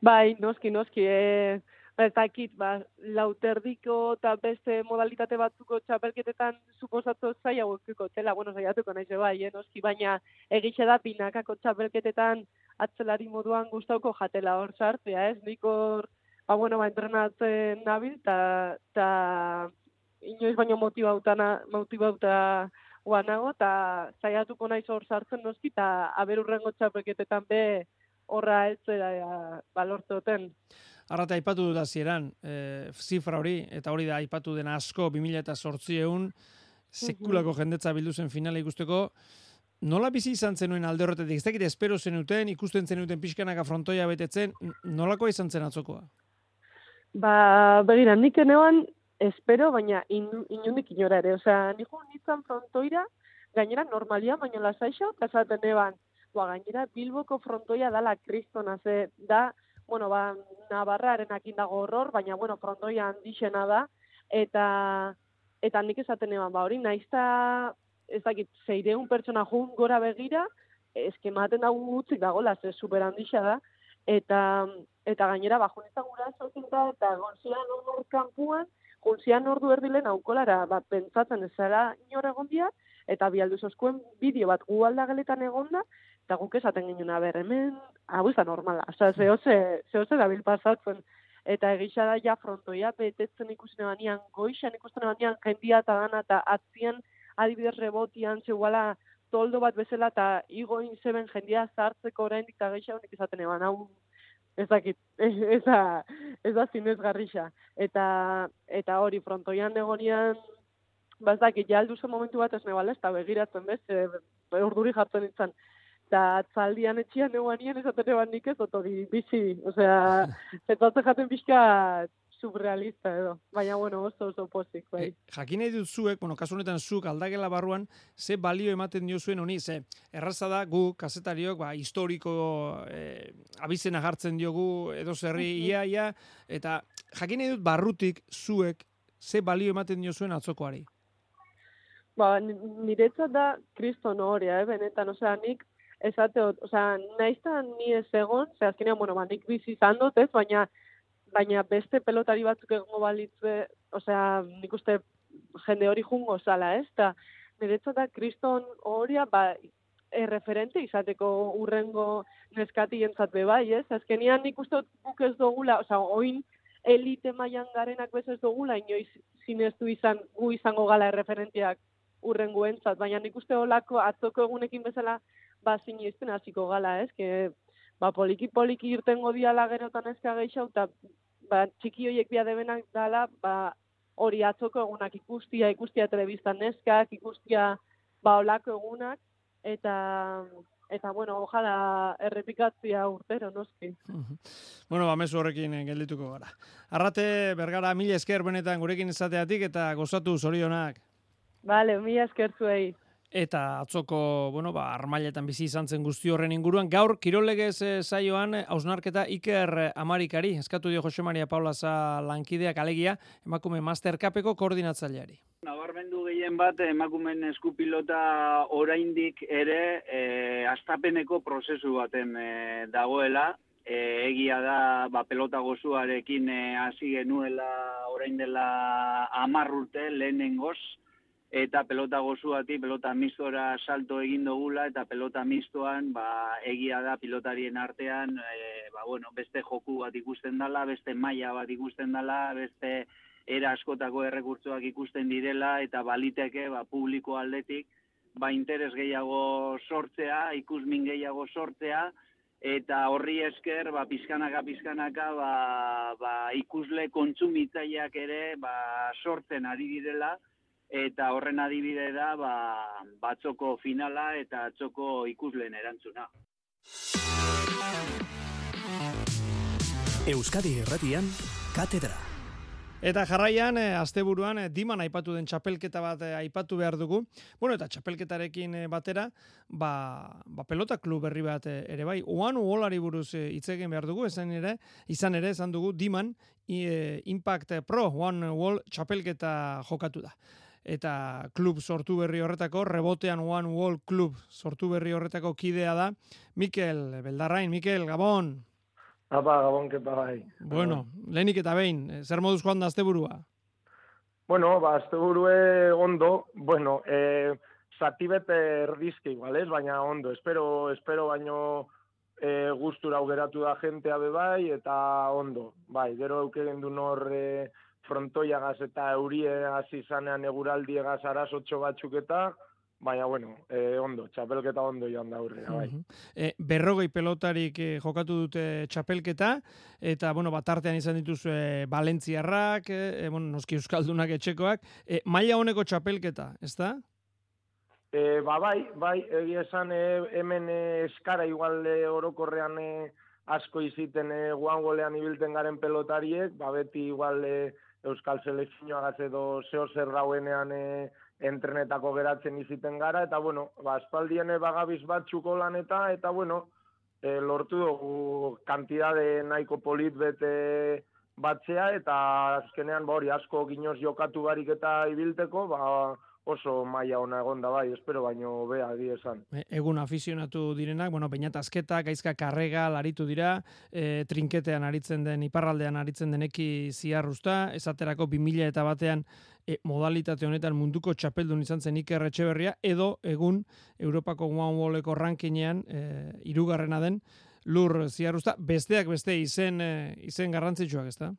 Bai, noski, noski, e, ez dakit, ba, lauterdiko eta beste modalitate batzuko txapelketetan suposatzo zaila gukiko tela, bueno, zaiatuko nahi bai, eh, noski, baina egitxe da pinakako txapelketetan atzelari moduan gustauko jatela hor sartzea, ez, nik hor, ba, bueno, ba, entrenatzen nabil, eta ta, inoiz baino motibauta, motibauta guanago, eta zaiatuko nahi hor sartzen noski, eta aberurrengo txapelketetan be horra eltzera balortzoten. Arrate aipatu dut azieran, e, zifra hori, eta hori da aipatu den asko 2000 eta sortzieun, sekulako jendetza bildu zen finale ikusteko, nola bizi izan zenuen alde horretetik, ez dakit espero zenuten, ikusten zenuten pixkanaka frontoia betetzen, nolako izan zen atzokoa? Ba, begira, nik enean espero, baina inundik inora ere, osea, niko nintzen frontoira, gainera normalia, baina lasaixo, kasaten eban, ba, gainera Bilboko frontoia dala kristona, ze da, bueno, ba, Navarraren akin dago horror, baina, bueno, frontoia handixena da, eta, eta nik esaten eban, ba, hori, naizta, ez dakit, zeireun pertsona jun gora begira, eskematen dago gutzik dago, ze super handixa da, eta, eta gainera, ba, juneta gura da, eta gonzian hor kampuan, gonzian ordu erdilen aukolara, ba, pentsatzen ez zara inor egondia, eta bialdu zoskuen bideo bat gu aldageletan egonda, eta guk esaten ginen, aber, hemen, hau izan normala, oza, zehoze, zehoze dabil pasatzen, eta egisa da ja frontoia betetzen ikusten ebanian, goixan ikusten ebanian jendia eta dana, eta atzien adibidez rebotian, zehuala toldo bat bezala, eta igoin zeben jendia zartzeko orain, eta geixa honik izaten eban, hau ez dakit, (laughs) ez da, ez da zinez garrixa. Eta, eta hori, frontoian egonian, ba ez dakit, ja alduzen momentu bat ez nebala, ez da begiratzen bez, e, urduri jartzen nintzen. Eta atzaldian etxian eguan nien esaten eban nik ez, otori, bizi, osea, (laughs) zetzatzen jaten pixka surrealista edo. Baina, bueno, oso oso pozik, bai. E, jakin nahi dut zuek, bueno, kasu honetan zuk aldagela barruan, ze balio ematen dio zuen honi, ze erraza da gu kazetariok, ba, historiko e, abizena jartzen diogu edo zerri ia, ia, eta jakin nahi dut barrutik zuek ze balio ematen dio zuen atzokoari. Ba, niretzat da kriston horia, eh, benetan, osea, nik esate, osea, naizta ni ez egon, ze azkenean, bueno, ba, nik bizi izan dut, ez, baina, baina beste pelotari batzuk egongo balitze, osea, nik uste jende hori jungo zala, ez, eta niretzat da kriston horia, ba, erreferente izateko urrengo neskati entzat be bai, ez? Azkenian nik uste guk ez dugula, osea, oin elite mailan garenak bez ez dugula, inoiz zineztu izan, gu izango gala erreferentiak urrenguentzat, baina nik uste olako atzoko egunekin bezala ba sinisten hasiko gala, ez? Que ba poliki poliki irtengo diala gerotan eska gehiago eta ba txiki hoiek bia debenak dala, ba hori atzoko egunak ikustia, ikustia telebistan neskak, ikustia ba olako egunak eta eta bueno, ojala errepikatzia urtero, noski. (laughs) bueno, ba, mesu horrekin geldituko gara. Arrate, bergara, mila esker benetan gurekin izateatik eta gozatu zorionak. Vale, mila esker zuei. Eta atzoko, bueno, ba, armailetan bizi izan zen guzti horren inguruan. Gaur, kirolegez e, zaioan, hausnarketa Iker Amarikari, eskatu dio Jose Maria Paulaza lankideak alegia, emakume Mastercapeko koordinatzaileari. Nabarmendu gehien bat, emakumen eskupilota oraindik ere e, astapeneko prozesu baten e, dagoela, e, egia da ba, pelota gozuarekin hasi genuela orain dela amarrurte lehenengoz, eta pelota gozuati, pelota mistora salto egin dugula, eta pelota mistoan, ba, egia da pilotarien artean, e, ba, bueno, beste joku bat ikusten dela, beste maila bat ikusten dela, beste era askotako errekurtzoak ikusten direla, eta baliteke, ba, publiko aldetik, ba, interes gehiago sortzea, ikusmin gehiago sortzea, eta horri esker, ba, pizkanaka, pizkanaka, ba, ba, ikusle kontsumitzaileak ere, ba, sortzen ari direla, eta horren adibide da ba, batzoko finala eta atzoko ikusleen erantzuna. Euskadi Erratian, Katedra. Eta jarraian, e, asteburuan, e, diman aipatu den txapelketa bat e, aipatu behar dugu. Bueno, eta txapelketarekin batera, ba, ba pelota klub berri bat ere bai. Oan uolari buruz hitz egin behar dugu, esan ere, izan ere, esan dugu, diman, Impact Pro One Wall txapelketa jokatu da eta klub sortu berri horretako, rebotean One Wall Club sortu berri horretako kidea da, Mikel Beldarrain, Mikel, Gabon! Apa, Gabon, kepa bai. Bueno, lehenik eta behin, eh, zer moduz joan da azteburua? Bueno, ba, azteburue ondo, bueno, e, zatibete erdizke igual, ez? Baina ondo, espero, espero baino e, gustura augeratu da jentea bai, eta ondo, bai, gero eukegen du nor... E, frontoiagaz eta eurie hasi zanean eguraldiegaz arazotxo batzuk eta, baina bueno, e, ondo, txapelketa ondo joan da hurrera, bai. e, berrogei pelotarik e, jokatu dute txapelketa, eta, bueno, batartean izan dituzue Balentziarrak, e, bueno, noski euskaldunak etxekoak, e, maila honeko txapelketa, ez da? E, ba, bai, bai, egia esan e, hemen e, eskara igual e, orokorrean e, asko iziten e, guangolean ibilten garen pelotariek, ba, beti igual e, Euskal Selekzioagaz edo zeo zer rauenean e, entrenetako geratzen iziten gara, eta bueno, ba, espaldien bagabiz bat txuko eta, eta bueno, e, lortu dugu kantidade nahiko polit bete batzea, eta azkenean ba, hori asko ginoz jokatu barik eta ibilteko, ba, oso maila ona egon da bai, espero baino bea di esan. E, egun afizionatu direnak, bueno, peinatazketa, gaizka karrega, laritu dira, e, trinketean aritzen den, iparraldean aritzen deneki ziarruzta, esaterako 2000 eta batean e, modalitate honetan munduko txapeldun izan zen Iker Etxeberria, edo egun Europako One Walleko rankinean, e, irugarrena den, lur ziarruzta, besteak beste izen, e, izen garrantzitsuak, ezta?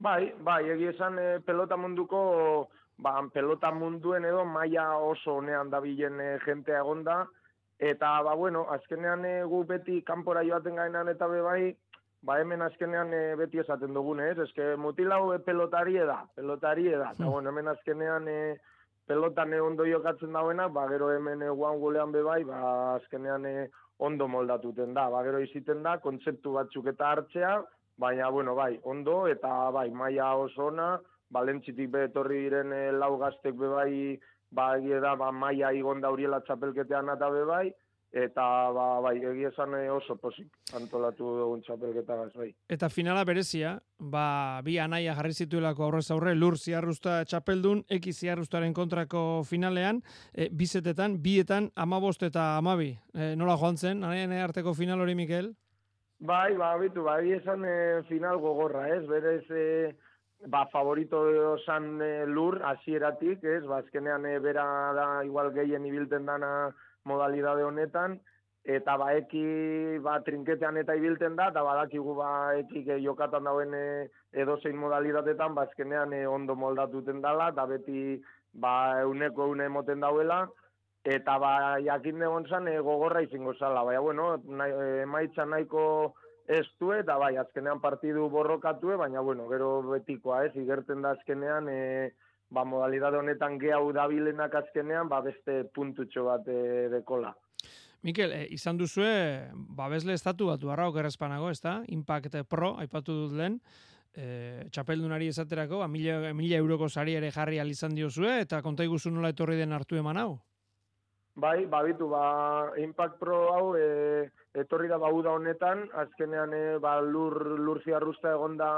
Bai, bai, egia esan e, pelota munduko ba, pelota munduen edo maila oso honean dabilen e, jentea egonda, eta, ba, bueno, azkenean e, gu beti kanpora joaten gainan eta be bai, ba hemen azkenean e, beti esaten dugune, ez? Eske mutilau e, pelotari da, pelotari da. Eta, bueno, hemen azkenean e, pelotan e, ondo jokatzen dauena, ba, gero hemen e, guan gulean bebai, ba, azkenean e, ondo moldatuten da. Ba, gero iziten da, kontzeptu batzuk eta hartzea, baina, bueno, bai, ondo, eta bai, maia oso ona, balentzitik betorri diren e, lau gaztek bebai, ba, egie da, ba, maia igon da huriela txapelketean eta bebai, eta ba, bai, egia esan eh, oso posik antolatu dugun txapelketa gaz, bai. Eta finala berezia, ba, bi anaia jarri zituelako aurrez aurre, lur ziarruzta txapeldun, eki ziarruztaren kontrako finalean, e, bizetetan, bietan, amabost eta amabi. E, nola joan zen, anaien arteko final hori, Mikel? Bai, ba, bitu, bai, esan e, final gogorra, ez, berez, e, ba, favorito esan e, lur, hasieratik, ez, ba, azkenean e, bera da, igual gehien ibilten dana, modalidade honetan, eta ba eki ba, trinketean eta ibilten da, eta badakigu ba eki jokatan dauen e, edozein modalidatetan, ba ezkenean e, ondo moldatuten dala, eta beti ba euneko eune emoten dauela, eta ba jakin egon zan e, gogorra izango zala, baina bueno, nahi, e, emaitza nahiko ez du, eta bai, azkenean partidu borrokatue, baina bueno, gero betikoa ez, igerten da azkenean, e, ba, modalidade honetan gehau dabilenak azkenean, ba, beste puntutxo bat e, dekola. Mikel, e, izan duzue, babesle estatu batu harra okerrezpanago, ez da? Impact Pro, aipatu dut lehen, e, txapeldunari esaterako, ba, mila, mila euroko sari ere jarri alizan diozue, eta konta iguzu nola etorri den hartu eman hau? Bai, babitu, ba, Impact Pro hau e, etorri da bauda honetan, azkenean e, ba, lur, lur ziarruzta egonda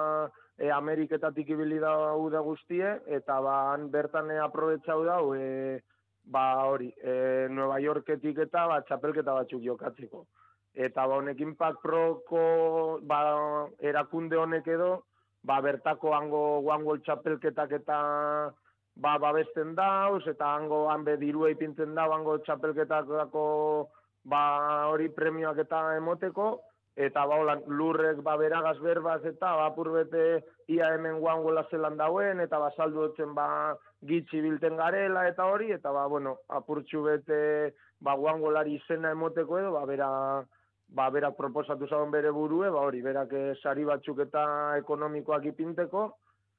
e, Ameriketatik ibili da da guztie, eta ba, han bertan e, aprobetsau da, e, ba, hori, e, Nueva Yorketik eta ba, txapelketa batzuk jokatzeko. Eta ba, honek Impact Proko ba, erakunde honek edo, ba, bertako hango guangol txapelketak eta ba, babesten dauz, eta hango hanbe dirua ipintzen da, hango txapelketakako ba, hori premioak eta emoteko, eta ba, hola, lurrek ba, beragaz berbaz eta ba, purbete ia hemen guangola zelan dauen, eta ba, saldu dutzen ba, gitsi bilten garela eta hori, eta ba, bueno, apurtxu bete ba, guangolari izena emoteko edo, ba, bera, ba, berak proposatu zauen bere burue, ba, hori, berak eh, sari batzuk eta ekonomikoak ipinteko,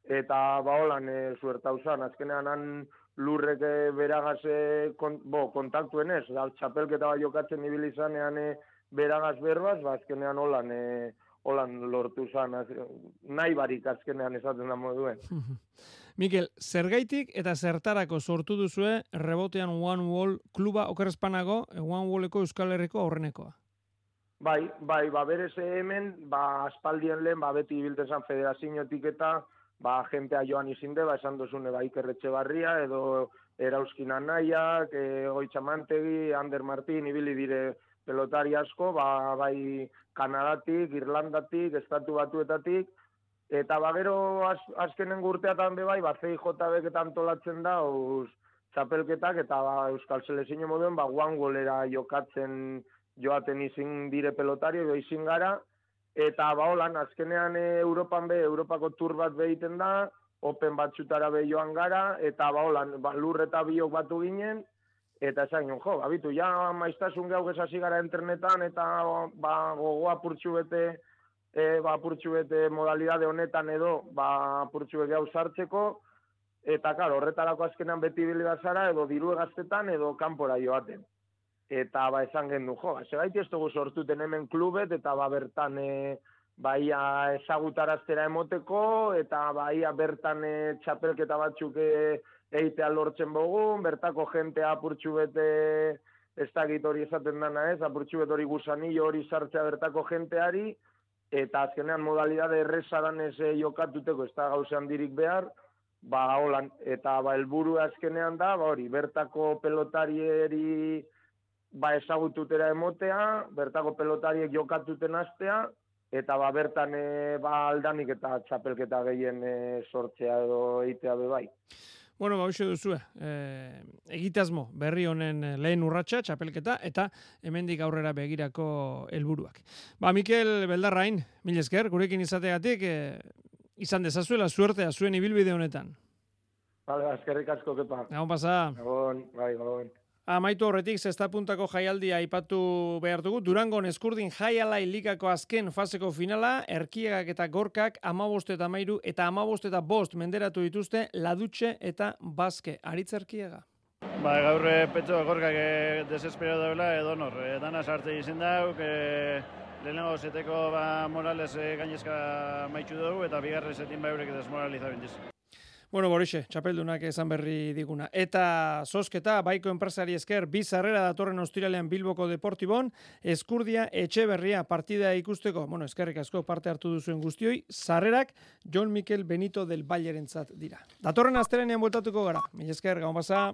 eta ba, holan e, zuertau zan, azkenean han lurrek eh, beragaz e, kon, bo, kontaktuen ez, da, txapelketa bat jokatzen ibilizanean e, beragaz berbaz, ba, azkenean holan, e, holan lortu zan, az, nahi barik azkenean esaten da moduen. (laughs) Mikel, zergaitik eta zertarako sortu duzue rebotean One Wall kluba okerrezpanago One Walleko Euskal Herriko aurrenekoa? Bai, bai, ba, berez hemen, ba, aspaldien lehen, ba, beti ibiltezan federazioetik eta, ba, jentea joan izinde, ba, esan duzune, ba, ikerretxe barria, edo erauzkin anaiak, e, oitxamantegi, Ander Martin, ibili dire, pelotari asko, ba, bai Kanadatik, Irlandatik, Estatu Batuetatik, eta bagero az, azkenen gurteatan be bai, ba, CIJB ketan tolatzen da, uz, txapelketak, eta ba, Euskal Selezine moduen, ba, guan golera jokatzen joaten izin dire pelotari, edo izin gara, eta ba, holan, azkenean e, Europan be, Europako tur bat behiten da, Open batzutara be joan gara, eta ba, holan, ba, lur eta biok batu ginen, eta esan jo, abitu, ja maiztasun gau gezasi gara internetan, eta ba, gogoa purtsu bete, e, ba, purtsu bete modalidade honetan edo, ba, purtsu bete hau sartzeko, eta karo, horretarako azkenan beti zara, edo diru gaztetan, edo kanpora joaten. Eta ba, esan gendu, jo, ez gaiti ez dugu sortuten hemen klubet, eta ba, bertan, e, baia ezagutaraztera emoteko, eta baia bertan e, txapelketa batzuk e, eitea lortzen bogun, bertako jentea apurtxu bete ez dakit hori esaten dana ez, apurtxu bete hori gusanillo hori sartzea bertako jenteari, eta azkenean modalidade errezaran ez eh, jokatuteko ez da gauzean dirik behar, ba holan, eta ba helburu azkenean da, ba hori, bertako pelotarieri ba ezagututera emotea, bertako pelotariek jokatuten astea, eta ba bertan e, ba aldanik eta txapelketa gehien e, sortzea edo eitea be bai. Bueno, ba, duzu, eh, egitazmo berri honen eh, lehen urratsa txapelketa, eta hemendik aurrera begirako helburuak. Ba, Mikel Beldarrain, mil esker, gurekin izategatik, eh, izan dezazuela suertea zuen ibilbide honetan. Vale, eskerrik asko, kepa. Gabon pasa. Gabon, bai, gabon. Amaitu horretik, zesta puntako jaialdia aipatu behar dugu. Durangon eskurdin jaialai ligako azken faseko finala, erkiegak eta gorkak amabost eta mairu eta amabost eta bost menderatu dituzte ladutxe eta baske. Aritz erkiega. Ba, gaur e, petxo gorkak e, desespero daula edo nor. E, dana sartze izin dauk, e, lehenengo zeteko ba, Morales e, gainezka maitxu dugu eta bigarre zetin ba eurek desmoralizabentiz. Bueno, Borixe, txapeldunak esan berri diguna. Eta sosketa, baiko enpresari esker, bi zarrera datorren ostiralean Bilboko Deportibon, eskurdia etxe berria partida ikusteko, bueno, eskerrik asko parte hartu duzuen guztioi, zarrerak John Mikel Benito del Ballerentzat dira. Datorren astelenean bueltatuko gara. Mi esker, gaun basa.